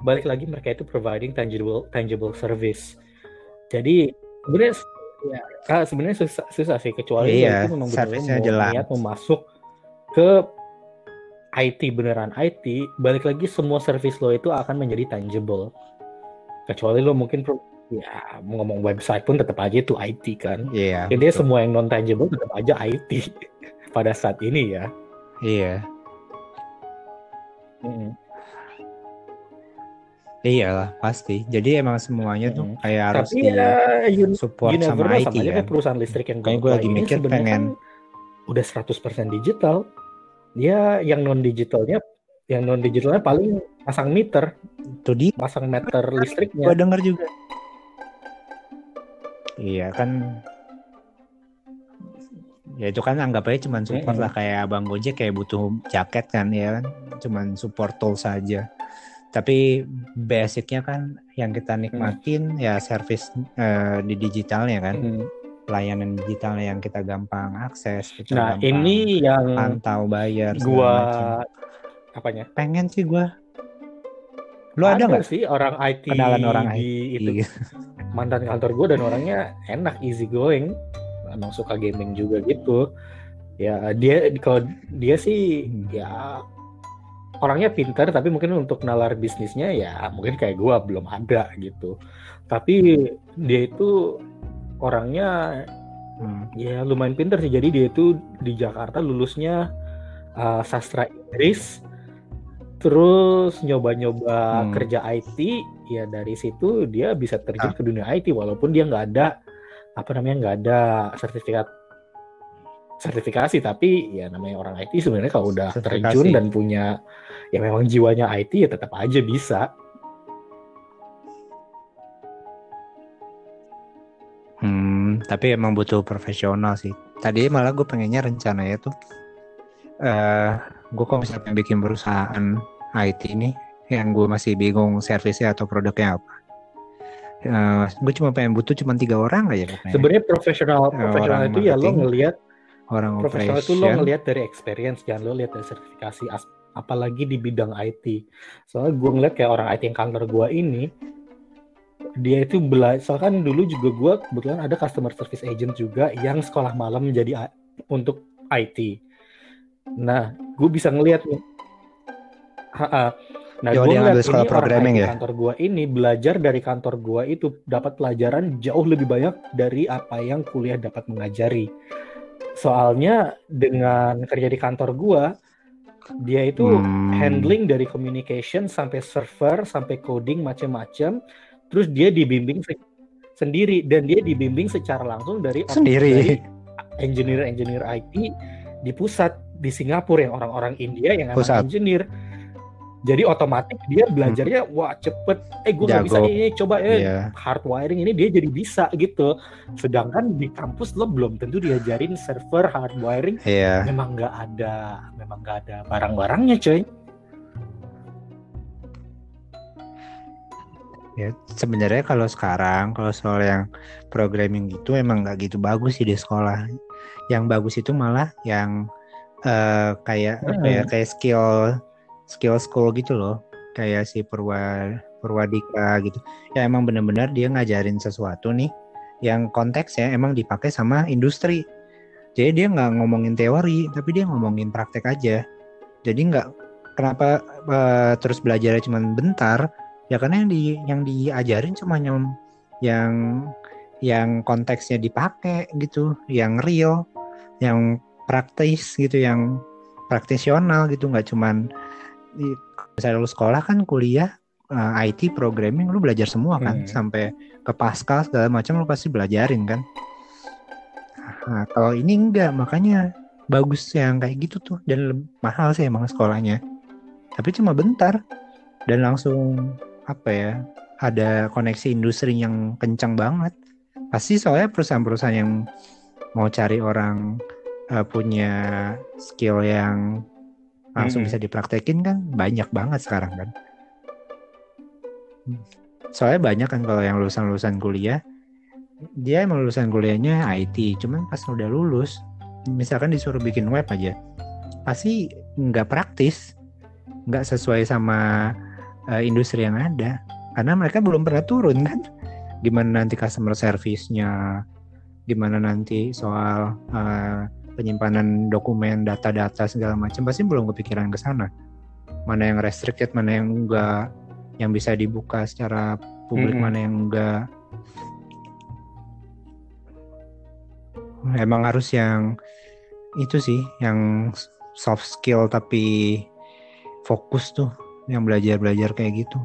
balik lagi mereka itu providing tangible tangible service. Jadi sebenarnya Ya, ah, sebenarnya susah, susah sih kecuali iya, itu memang benar jelas. niat mau masuk ke IT beneran IT, balik lagi semua service lo itu akan menjadi tangible. Kecuali lo mungkin ya mau ngomong website pun tetap aja itu IT kan. Iya. Intinya semua yang non tangible tetap aja IT pada saat ini ya. Iya. Mm. Iyalah pasti. Jadi emang semuanya tuh Mm. kayak harus Tapi di ya you, support sama know IT sama aja kan. kayak perusahaan listrik yang gue gue lagi mikir pengen kan udah 100% digital. Dia yang non digitalnya yang non digitalnya paling pasang meter, tuh di pasang meter gue listriknya. denger juga. Iya kan ya itu kan anggap aja cuman support Mm-mm. lah kayak abang Gojek kayak butuh jaket kan ya kan cuman support tool saja tapi basicnya kan yang kita nikmatin ya service eh, di digitalnya kan Mm. layanan digitalnya yang kita gampang akses kita Nah, gampang ini yang pantau bayar gua macam. apanya? pengen sih gua lu ada nggak sih orang IT kenalan orang di IT itu mantan kantor gue dan orangnya enak easy going emang suka gaming juga gitu ya dia kalau dia sih Hmm. ya orangnya pintar tapi mungkin untuk nalar bisnisnya ya mungkin kayak gue belum ada gitu tapi dia itu orangnya Hmm. ya lumayan pintar sih jadi dia itu di Jakarta lulusnya uh, sastra Inggris terus nyoba-nyoba Hmm. kerja IT ya dari situ dia bisa terjun Ah. ke dunia IT walaupun dia nggak ada apa namanya nggak ada sertifikat sertifikasi tapi ya namanya orang IT sebenarnya kalau udah terjun dan punya ya memang jiwanya IT ya tetap aja bisa Hmm, tapi emang butuh profesional sih. Tadi malah gue pengennya rencananya tuh, eh gue kalau misalnya bikin perusahaan IT ini, yang gue masih bingung servisnya atau produknya apa. Eh gue cuma pengen butuh cuma tiga orang aja sebenarnya profesional profesional orang itu ya lo ngelihat orang profesional itu lo ngelihat dari experience jangan lo lihat dari sertifikasi as- apalagi di bidang IT soalnya gue ngeliat kayak orang IT yang kantor gue ini dia itu belajar soalnya kan dulu juga gue kebetulan ada customer service agent juga yang sekolah malam menjadi untuk IT nah gue bisa ngelihat nih. Nah gue ngeliat ini sekolah orang programming IT ya? kantor gue ini belajar dari kantor gue itu dapat pelajaran jauh lebih banyak dari apa yang kuliah dapat mengajari soalnya dengan kerja di kantor gua dia itu Hmm. handling dari communication sampai server sampai coding macam-macam terus dia dibimbing se- sendiri dan dia dibimbing secara langsung dari sendiri. engineer-engineer IT di pusat di Singapura yang orang-orang India yang emang Pusat. engineer jadi otomatis dia belajarnya wah cepet eh gue nggak bisa ini coba eh Iya. hard wiring ini dia jadi bisa gitu. Sedangkan di kampus lo belum tentu diajarin server hard wiring. Iya. Memang nggak ada, memang nggak ada barang-barangnya, coy. Ya, sebenarnya kalau sekarang kalau soal yang programming gitu emang nggak gitu bagus sih di sekolah. Yang bagus itu malah yang eh, kayak apa ya Hmm. kayak skill skill school gitu loh. Kayak si Purwa Purwadika gitu. Ya emang benar-benar dia ngajarin sesuatu nih yang konteksnya emang dipakai sama industri. Jadi dia nggak ngomongin teori, tapi dia ngomongin praktek aja. Jadi nggak kenapa eh, terus belajarnya cuma bentar, ya karena yang di yang diajarin cuma yang yang yang konteksnya dipakai gitu yang real yang praktis gitu yang praktisional gitu nggak cuman di- misalnya lu sekolah kan kuliah eh, IT programming lu belajar semua kan Hmm. sampai ke Pascal segala macam lu pasti belajarin kan. Nah, kalau ini enggak makanya bagus yang kayak gitu tuh dan mahal sih emang sekolahnya. Tapi cuma bentar dan langsung apa ya ada koneksi industri yang kencang banget. Pasti soalnya perusahaan-perusahaan yang mau cari orang eh, punya skill yang langsung Mm-mm. bisa dipraktekin kan? Banyak banget sekarang kan. Soalnya banyak kan kalau yang lulusan-lulusan kuliah. Dia emang lulusan kuliahnya IT cuman pas udah lulus misalkan disuruh bikin web aja pasti nggak praktis nggak sesuai sama eh, industri yang ada. Karena mereka belum pernah turun kan? Gimana nanti customer service-nya? Gimana nanti soal eh, penyimpanan dokumen data-data segala macam pasti belum kepikiran ke sana. Mana yang restricted mana yang enggak yang bisa dibuka secara publik Mm-mm. mana yang enggak. Emang harus yang itu sih yang soft skill tapi fokus tuh yang belajar-belajar kayak gitu.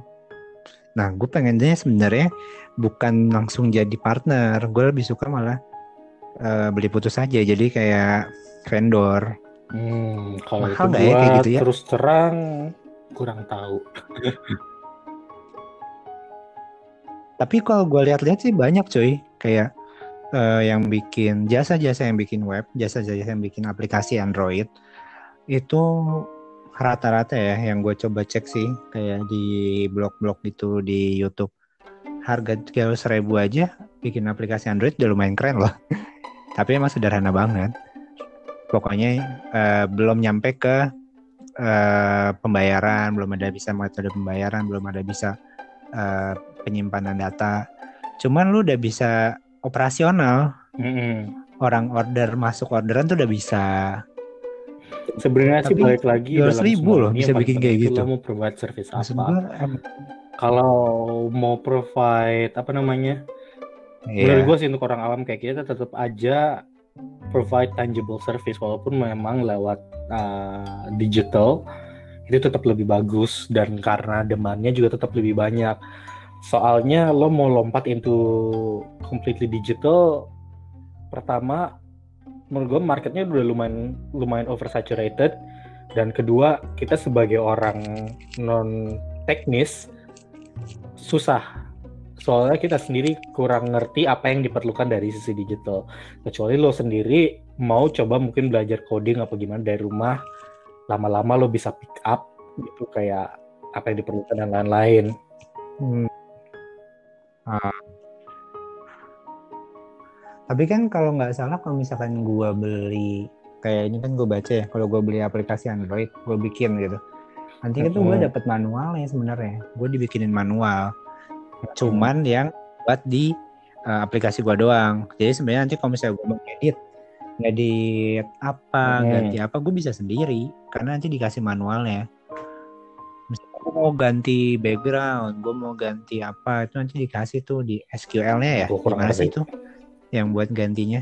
Nah gue pengennya sebenarnya bukan langsung jadi partner gue lebih suka malah eh, beli putus aja jadi kayak vendor Hmm, kalau Mahal nggak ya kayak gitu ya? terus terang kurang tahu. Tapi kalau gue lihat-lihat sih banyak cuy, kayak eh, yang bikin jasa-jasa yang bikin web, jasa-jasa yang bikin aplikasi Android itu rata-rata ya yang gue coba cek sih kayak di blog-blog gitu di YouTube harga 300 ribu aja bikin aplikasi Android udah lumayan keren loh. Tapi emang sederhana banget. Pokoknya eh, belum nyampe ke eh, pembayaran, belum ada bisa metode pembayaran, belum ada bisa eh, penyimpanan data. Cuman lu udah bisa operasional. Mm-mm. Orang order masuk orderan tuh udah bisa. Sebenarnya sih balik lagi 200 dalam ribu loh bisa bikin kayak gitu. Mau provide service Maksud apa? Kalau mau provide apa namanya? Iya. Menurut gue sih untuk orang awam kayak kita tetap aja provide tangible service walaupun memang lewat uh, digital itu tetap lebih bagus dan karena demandnya juga tetap lebih banyak. Soalnya lo mau lompat into completely digital, pertama menurut gue marketnya udah lumayan lumayan oversaturated dan kedua kita sebagai orang non teknis susah soalnya kita sendiri kurang ngerti apa yang diperlukan dari sisi digital kecuali lo sendiri mau coba mungkin belajar coding apa gimana dari rumah lama-lama lo bisa pick up gitu kayak apa yang diperlukan dan lain-lain Hmm. Ah. Tapi kan kalau nggak salah kalau misalkan gua beli kayak ini kan gue baca ya kalau gue beli aplikasi Android gue bikin gitu nanti itu gue Mm-mm. dapet manualnya sebenarnya gue dibikinin manual cuman yang buat di uh, aplikasi gua doang. Jadi sebenarnya nanti kalau misalnya gue mau edit ngedit apa Hmm. ganti apa gue bisa sendiri. Karena nanti dikasih manualnya. Misalnya gue mau ganti background gue mau ganti apa itu nanti dikasih tuh di SQL-nya ya. Gua kurang gimana sih itu yang buat gantinya?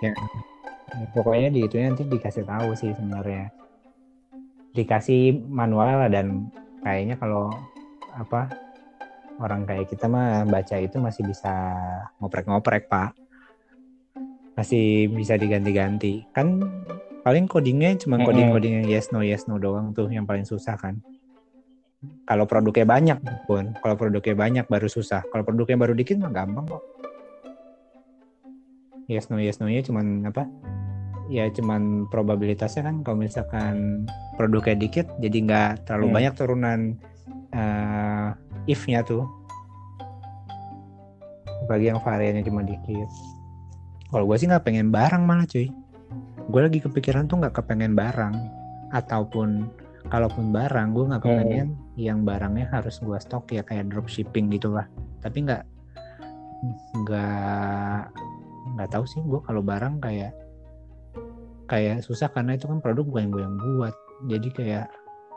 Ya. Ya, pokoknya di itu nanti dikasih tahu sih sebenarnya. Dikasih manual lah dan kayaknya kalau apa orang kayak kita mah baca itu masih bisa ngoprek-ngoprek pak. Masih bisa diganti-ganti. Kan paling codingnya cuma coding-coding yang yes no yes no doang tuh yang paling susah kan. Kalau produknya banyak pun kalau produknya banyak baru susah. Kalau produknya baru dikit mah gampang kok. Yes no yes no nya cuman apa? Ya cuman probabilitasnya kan kalau misalkan produknya dikit jadi nggak terlalu Hmm. banyak turunan eh, if-nya tuh. Bagi yang variannya cuma dikit. Kalau gue sih nggak pengen barang malah cuy. Gue lagi kepikiran tuh nggak kepengen barang. Ataupun kalaupun barang gue nggak Hmm. kepengen yang barangnya harus gue stok ya kayak dropshipping gitu lah. Tapi nggak nggak nggak tahu sih gue kalau barang kayak kayak susah karena itu kan produk bukan gue yang buat. Jadi kayak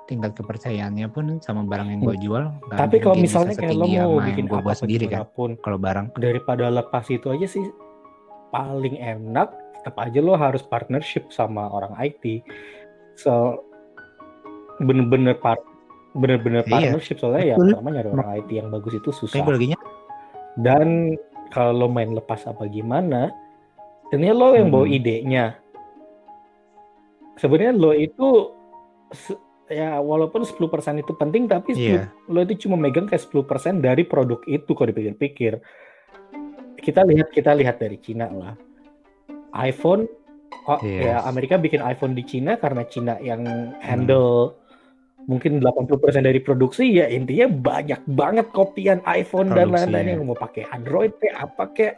tingkat kepercayaannya pun sama barang yang gue jual nggak tapi kalau misalnya kayak lo mau bikin gue apa buat sendiri kan pun kalau barang. daripada lepas itu aja sih paling enak tetap aja lo harus partnership sama orang IT so bener-bener part bener-bener Iya, partnership soalnya ya betul. pertama nyari orang IT yang bagus itu susah. Ny- dan kalau lo main lepas apa gimana ini lo yang bawa Hmm. idenya. Sebenarnya lo itu se- ya walaupun 10% itu penting tapi 10 Iya. lo itu cuma megang kayak 10% dari produk itu kalau dipikir-pikir. Kita lihat kita lihat dari Cina lah. iPhone oh, Yes. ya Amerika bikin iPhone di Cina karena Cina yang handle mungkin 80% dari produksi ya intinya banyak banget kopian iPhone dan Produksi, lain-lain ya. yang mau pakai Android kayak apa kayak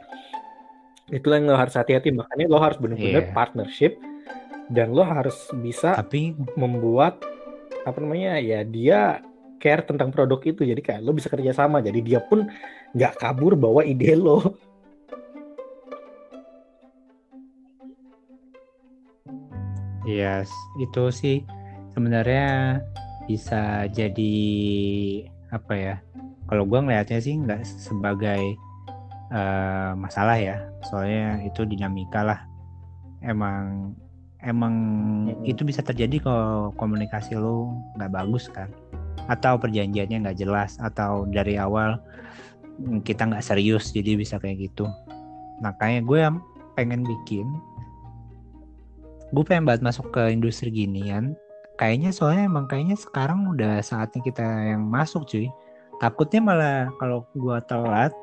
itulah yang lo harus hati-hati makanya lo harus benar-benar Iya. partnership dan lo harus bisa tapi membuat apa namanya ya dia care tentang produk itu jadi kayak lo bisa kerja sama jadi dia pun nggak kabur bawa ide lo Iya, yes, itu sih sebenarnya bisa jadi apa ya? Kalau gue ngelihatnya sih nggak sebagai uh, masalah ya, soalnya itu dinamika lah. Emang emang hmm. itu bisa terjadi kalau komunikasi lo nggak bagus kan, atau perjanjiannya nggak jelas, atau dari awal kita nggak serius, jadi bisa kayak gitu. Makanya gue pengen bikin gue pengen banget masuk ke industri ginian. Kayaknya soalnya emang kayaknya sekarang udah saatnya kita yang masuk cuy. Takutnya malah kalau gue telat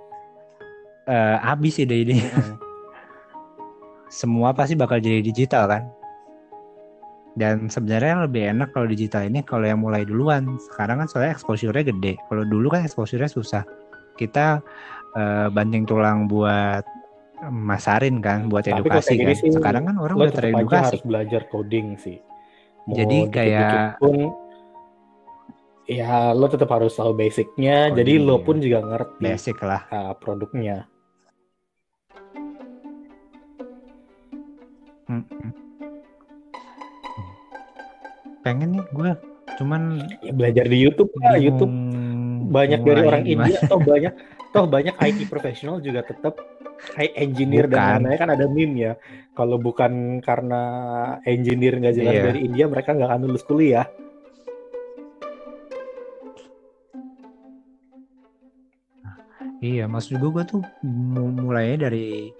uh, habis ide ini semua pasti bakal jadi digital kan dan sebenarnya lebih enak kalau digital ini kalau yang mulai duluan sekarang kan soalnya exposure-nya gede kalau dulu kan exposure-nya susah kita uh, banting tulang buat masarin kan buat Tapi edukasi kan. Sih, Sekarang kan orang udah teredukasi. harus belajar coding sih. Mau Jadi kayak pun ya lo tetap harus tahu basicnya. Coding, jadi lo pun juga ngerti basic lah uh, produknya. Hmm. Pengen nih gue cuman ya, belajar di YouTube lah YouTube banyak dari orang India atau banyak toh banyak IT profesional juga tetap kayak engineer bukan. dan lain-lain kan ada meme ya. Kalau bukan karena engineer nggak jelas yeah. dari India, mereka nggak akan lulus kuliah. Iya, maksud gue gue tuh mulainya dari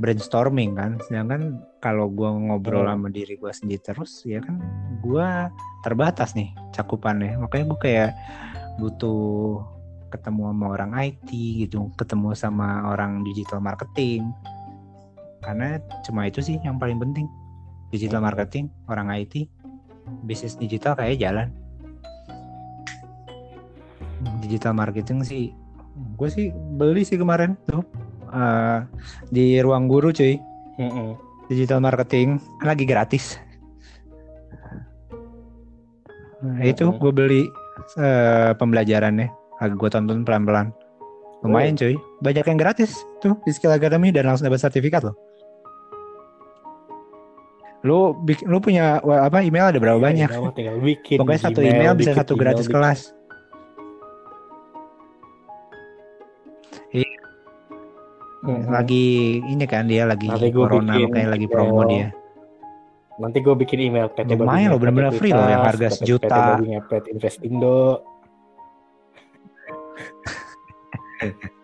brainstorming kan. Sedangkan kalau gue ngobrol hmm. sama diri gue sendiri terus, ya kan gue terbatas nih cakupannya. Makanya gue kayak butuh ketemu sama orang IT gitu, ketemu sama orang digital marketing. Karena cuma itu sih yang paling penting. Digital marketing, orang IT, bisnis digital kayak jalan. Digital marketing sih, gue sih beli sih kemarin tuh uh, di ruang guru cuy. Digital marketing lagi gratis. Nah, itu gue beli uh, pembelajarannya gue tonton pelan-pelan. Lumayan oh. cuy, banyak yang gratis tuh di Skill Academy dan langsung dapat sertifikat loh. Lu lu punya apa email ada berapa ya, banyak? Tinggal bikin Pokoknya satu email, bisa satu gratis bikin. kelas. Hmm. Lagi ini kan dia lagi Nanti corona kayak lagi promo dia. Nanti gue bikin email PT Lumayan loh bener-bener free loh yang harga sejuta. PT Invest Indo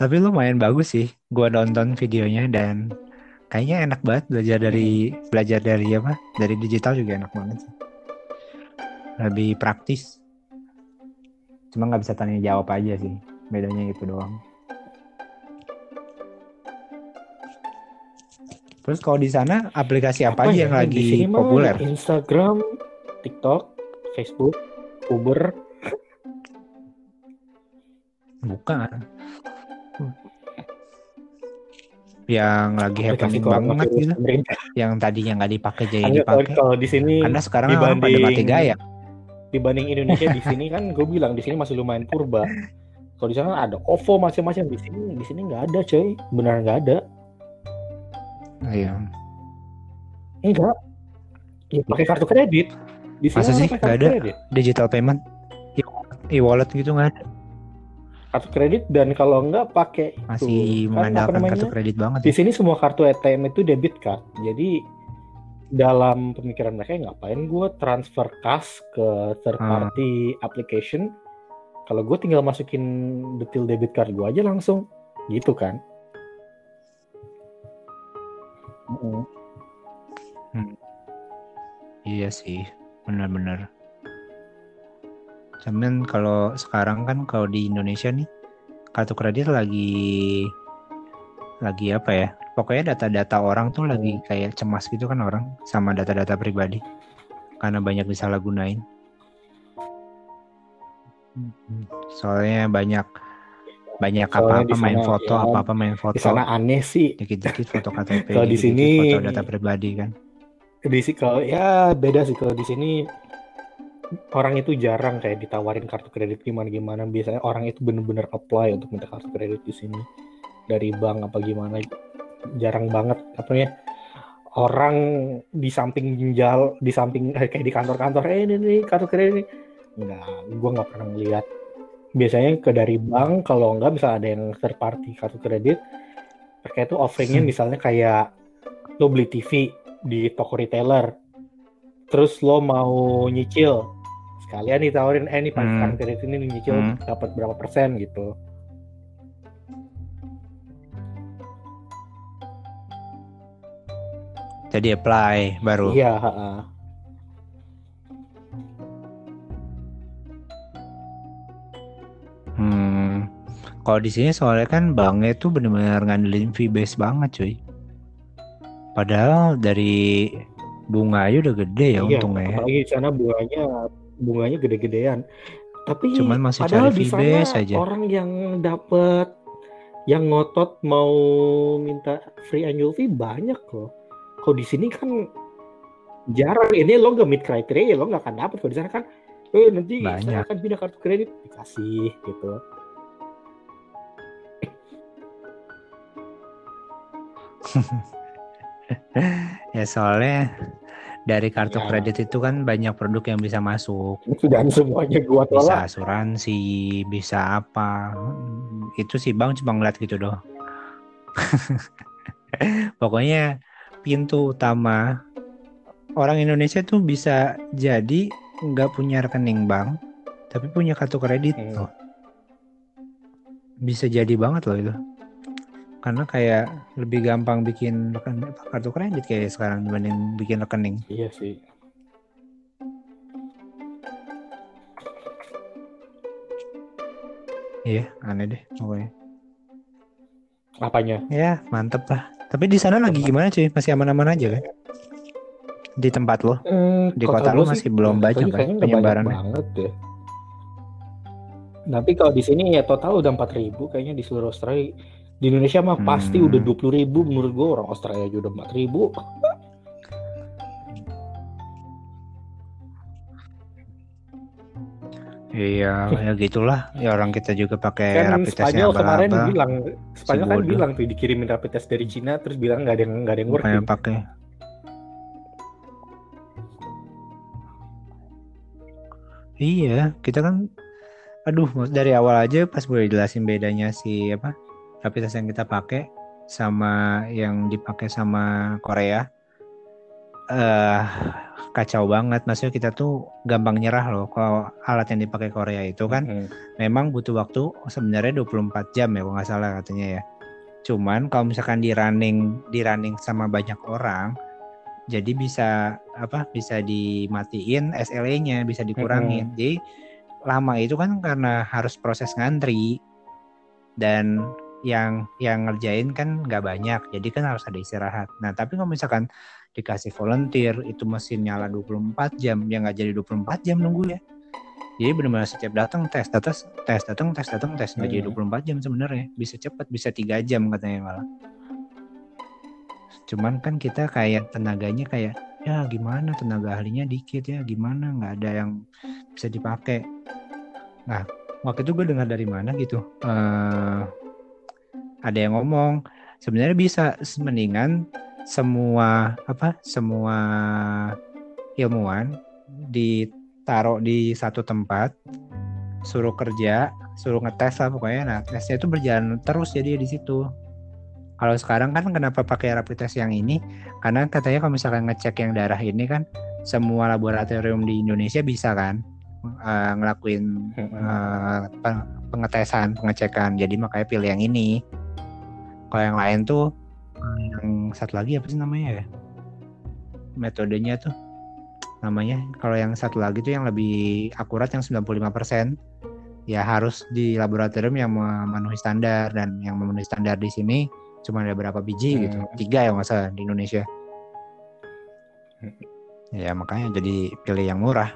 Tapi lumayan bagus sih. Gua nonton videonya dan kayaknya enak banget belajar dari belajar dari apa? Dari digital juga enak banget sih. Lebih praktis. Cuma nggak bisa tanya jawab aja sih. Bedanya itu doang. Terus kalau di sana aplikasi apa, apa aja ya? yang lagi populer? Instagram, TikTok, Facebook, Uber, Bukan. Yang lagi happening banget gitu. Yang tadinya nggak dipakai jadi dipakai. Kalau di sini karena sekarang dibanding, pada mati gaya. Dibanding Indonesia di sini kan gue bilang di sini masih lumayan purba. Kalau di sana ada OVO macam-macam di sini di sini nggak ada coy, benar nggak ada. Iya. Enggak. Ya, pakai kartu kredit. Di sini Masa sih nggak ada kredit. digital payment? E-wallet gitu nggak ada kartu kredit dan kalau enggak pakai masih itu, mengandalkan kartu kredit banget. Di ya? sini semua kartu ATM itu debit card. Jadi dalam pemikiran mereka ngapain gue transfer cash ke third hmm. party hmm. application kalau gue tinggal masukin detail debit card gue aja langsung gitu kan hmm. Hmm. iya sih benar-benar Cuman kalau sekarang kan kalau di Indonesia nih kartu kredit lagi lagi apa ya? Pokoknya data-data orang tuh lagi kayak cemas gitu kan orang sama data-data pribadi karena banyak disalahgunain. Soalnya banyak banyak apa-apa main foto, ya, apa-apa main foto. Di sana aneh sih. Dikit-dikit foto KTP, kalau di sini foto data pribadi kan. Di sini kalau ya beda sih. Kalau di sini orang itu jarang kayak ditawarin kartu kredit gimana gimana biasanya orang itu bener-bener apply untuk minta kartu kredit di sini. Dari bank apa gimana. Jarang banget. Katanya orang di samping ginjal di samping eh, kayak di kantor-kantor eh ini nih kartu kredit ini enggak gue nggak pernah ngeliat biasanya ke dari bank kalau enggak bisa ada yang third party kartu kredit mereka itu offeringnya hmm. misalnya kayak lo beli TV di toko retailer terus lo mau nyicil sekalian ditawarin eh ini pakai hmm. kartu kredit ini nyicil hmm. dapat berapa persen gitu Jadi apply baru. Iya. Hmm. Kalau di sini soalnya kan banknya tuh benar-benar ngandelin fee base banget cuy. Padahal dari bunga aja udah gede ya iya, untungnya. Ya. Apalagi di sana bunganya bunganya gede-gedean. Tapi cuman masih padahal cari fee base aja. Orang yang dapat yang ngotot mau minta free annual fee banyak loh kalau di sini kan jarang ini lo gak meet kriteria lo gak akan dapet kalau di sana kan eh nanti Banyak. saya akan pindah kartu kredit. Dikasih gitu. Ya soalnya dari kartu ya. kredit itu kan banyak produk yang bisa masuk. Dan semuanya gua tolak. Bisa asuransi bisa apa. Itu sih bang cuma ngeliat gitu doh. Pokoknya pintu utama orang Indonesia tuh bisa jadi nggak punya rekening bank tapi punya kartu kredit hmm. loh. Bisa jadi banget loh itu. Karena kayak lebih gampang bikin kartu kredit kayak sekarang dibanding bikin rekening. Iya sih. Iya, aneh deh pokoknya. Apanya? Ya, mantep lah. Tapi di sana lagi gimana cuy? Masih aman-aman aja kan? Di tempat lo? Hmm, di kota, kota lo masih belum banyak kan penyebaran banget deh. Tapi kalau di sini ya total udah 4000 kayaknya di seluruh Australia. Di Indonesia mah hmm. pasti udah 20 ribu menurut gue orang Australia aja udah 4 ribu. Iya, ya gitulah. Ya orang kita juga pakai kan rapid test Spanyol kemarin bilang, Spanyol si kan bilang tuh dikirimin rapid test dari Cina, terus bilang nggak ada yang nggak ada yang working. pakai. Iya, kita kan, aduh, dari awal aja pas boleh jelasin bedanya si apa rapid test yang kita pakai sama yang dipakai sama Korea. Uh, kacau banget. Maksudnya kita tuh gampang nyerah loh kalau alat yang dipakai Korea itu kan hmm. memang butuh waktu sebenarnya 24 jam ya kalau nggak salah katanya ya. Cuman kalau misalkan di running di running sama banyak orang jadi bisa apa bisa dimatiin SLA-nya bisa dikurangin. Hmm. Jadi lama itu kan karena harus proses ngantri dan yang yang ngerjain kan nggak banyak jadi kan harus ada istirahat nah tapi kalau misalkan dikasih volunteer itu mesin nyala 24 jam ya nggak jadi 24 jam nunggu ya jadi benar-benar setiap datang tes tes tes datang tes datang tes nggak jadi 24 hmm. jam sebenarnya bisa cepat bisa tiga jam katanya malah cuman kan kita kayak tenaganya kayak ya gimana tenaga ahlinya dikit ya gimana? Nggak ada yang bisa dipakai. Nah waktu itu gue dengar dari mana gitu? Uh, ada yang ngomong sebenarnya bisa mendingan semua apa semua ilmuwan ditaruh di satu tempat suruh kerja suruh ngetes lah pokoknya. Nah tesnya itu berjalan terus jadi di situ kalau sekarang kan kenapa pakai rapid test yang ini? Karena katanya kalau misalkan ngecek yang darah ini kan semua laboratorium di Indonesia bisa kan uh, ngelakuin uh, pengetesan pengecekan. Jadi makanya pilih yang ini. Kalau yang lain tuh yang satu lagi apa sih namanya ya? Metodenya tuh namanya kalau yang satu lagi tuh yang lebih akurat yang 95% ya harus di laboratorium yang memenuhi standar dan yang memenuhi standar di sini cuma ada berapa biji hmm. gitu tiga ya masa di Indonesia ya makanya jadi pilih yang murah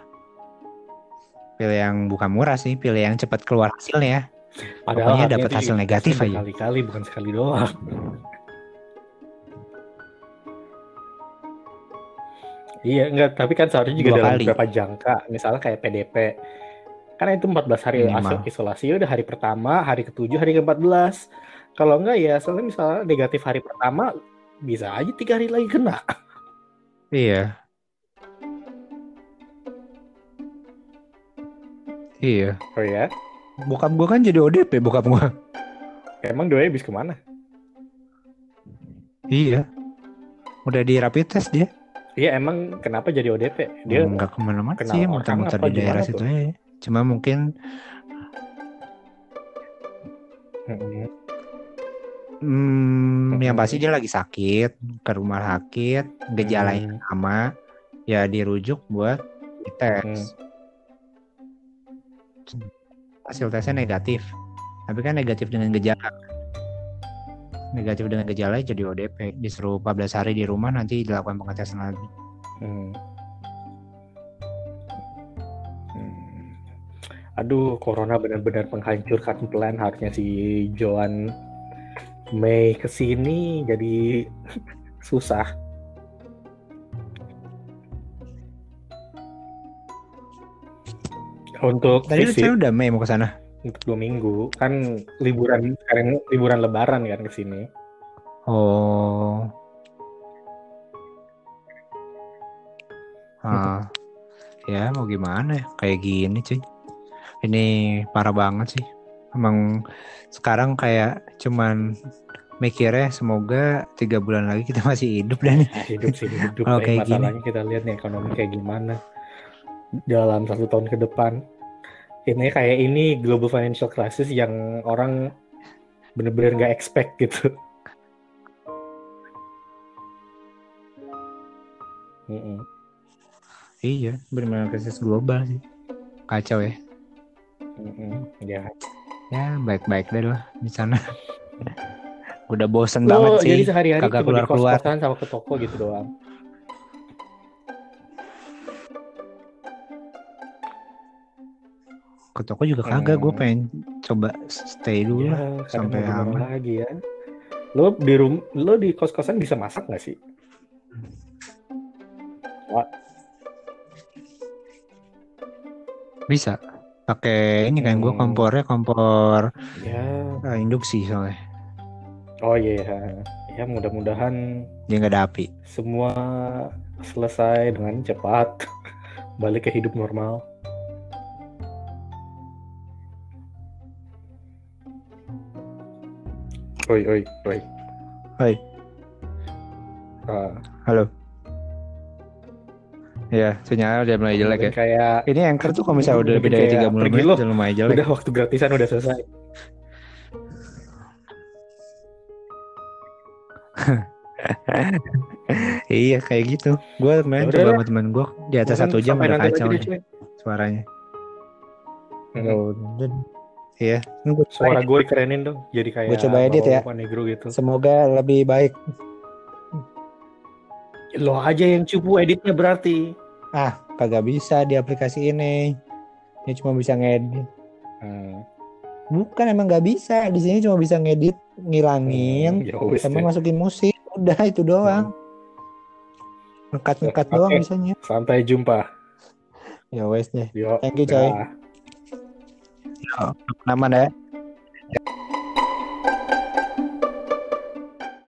pilih yang bukan murah sih pilih yang cepat keluar hasilnya Padahal pokoknya dapat hasil negatif aja kali-kali bukan sekali doang Iya, enggak, tapi kan seharusnya juga Dua dalam kali. beberapa jangka, misalnya kayak PDP. Karena itu 14 hari Minimal. isolasi, udah hari pertama, hari ketujuh, hari ke-14. Kalau enggak ya, soalnya misalnya negatif hari pertama, bisa aja tiga hari lagi kena. Iya. Iya. Oh ya? Bokap gua kan jadi ODP bokap gua. Emang doi habis ke mana? Iya. Udah di rapid test dia. Iya emang kenapa jadi ODP? Dia nggak ke mana-mana sih, muter-muter di daerah situ aja. Cuma mungkin Mm-mm. hmm, yang Mm-mm. pasti dia lagi sakit, ke rumah sakit, gejalanya Mm. sama, ya dirujuk buat dites. Hasil tesnya negatif, tapi kan negatif dengan gejala. Negatif dengan gejala jadi ODP, disuruh 14 hari di rumah nanti dilakukan pengetesan lagi. Hmm. Hmm. Aduh, corona benar-benar menghancurkan plan harusnya si Joan Mei ke sini jadi susah. Untuk Tadi visit saya udah Mei mau ke sana. untuk dua minggu kan liburan sekarang liburan Lebaran kan ke sini. Oh. Ah, ya mau gimana ya? Kayak gini cuy. Ini parah banget sih. Emang sekarang kayak cuman mikirnya semoga tiga bulan lagi kita masih hidup dan hidup sih hidup Tapi kayak gini. masalahnya kita lihat nih ekonomi kayak gimana dalam satu tahun ke depan ini kayak ini global financial crisis yang orang bener-bener nggak expect gitu Mm-mm. iya benar-benar krisis global sih. Kacau ya. Mm-mm. ya Ya baik-baik deh lah di sana. Udah bosen lo banget sih. jadi sehari-hari kagak cuma di keluar-keluar. kos-kosan sama ke toko gitu doang Ke toko juga kagak. Gue Hmm. pengen coba stay dulu lah. ya sampai sampai aman. lagi ya lo di rum lo di kos-kosan bisa masak nggak sih Bisa. Pakai ini kan gue Hmm. kompornya kompor ya eh, induksi soalnya. oh iya ya mudah-mudahan Dia nggak ada api. semua selesai dengan cepat balik ke hidup normal oi oi oi Oi. Ah, Halo. Ya, sinyal udah mulai jelek ya. kayak Ini anchor tuh kalau misalnya udah lebih dari 30 pergi menit udah lumayan jelek. udah waktu gratisan udah selesai iya kayak gitu. Gue kemarin Yaudah coba sama temen gue di atas satu jam udah kacau nih suaranya. Hmm. Iya. Suara gue dikerenin dong jadi kayak Gua coba edit ya. negro gitu Semoga lebih baik. lo aja yang cupu editnya berarti Ah, kagak bisa di aplikasi ini. Ini cuma bisa ngedit. Hmm. Bukan emang nggak bisa. Di sini cuma bisa ngedit, ngilangin, ya wis sama deh. masukin musik. Udah itu doang. Ngekat-ngekat Oke. doang bisanya. sampai jumpa Ya wes deh. Yo, Thank you, coy. Aman ya.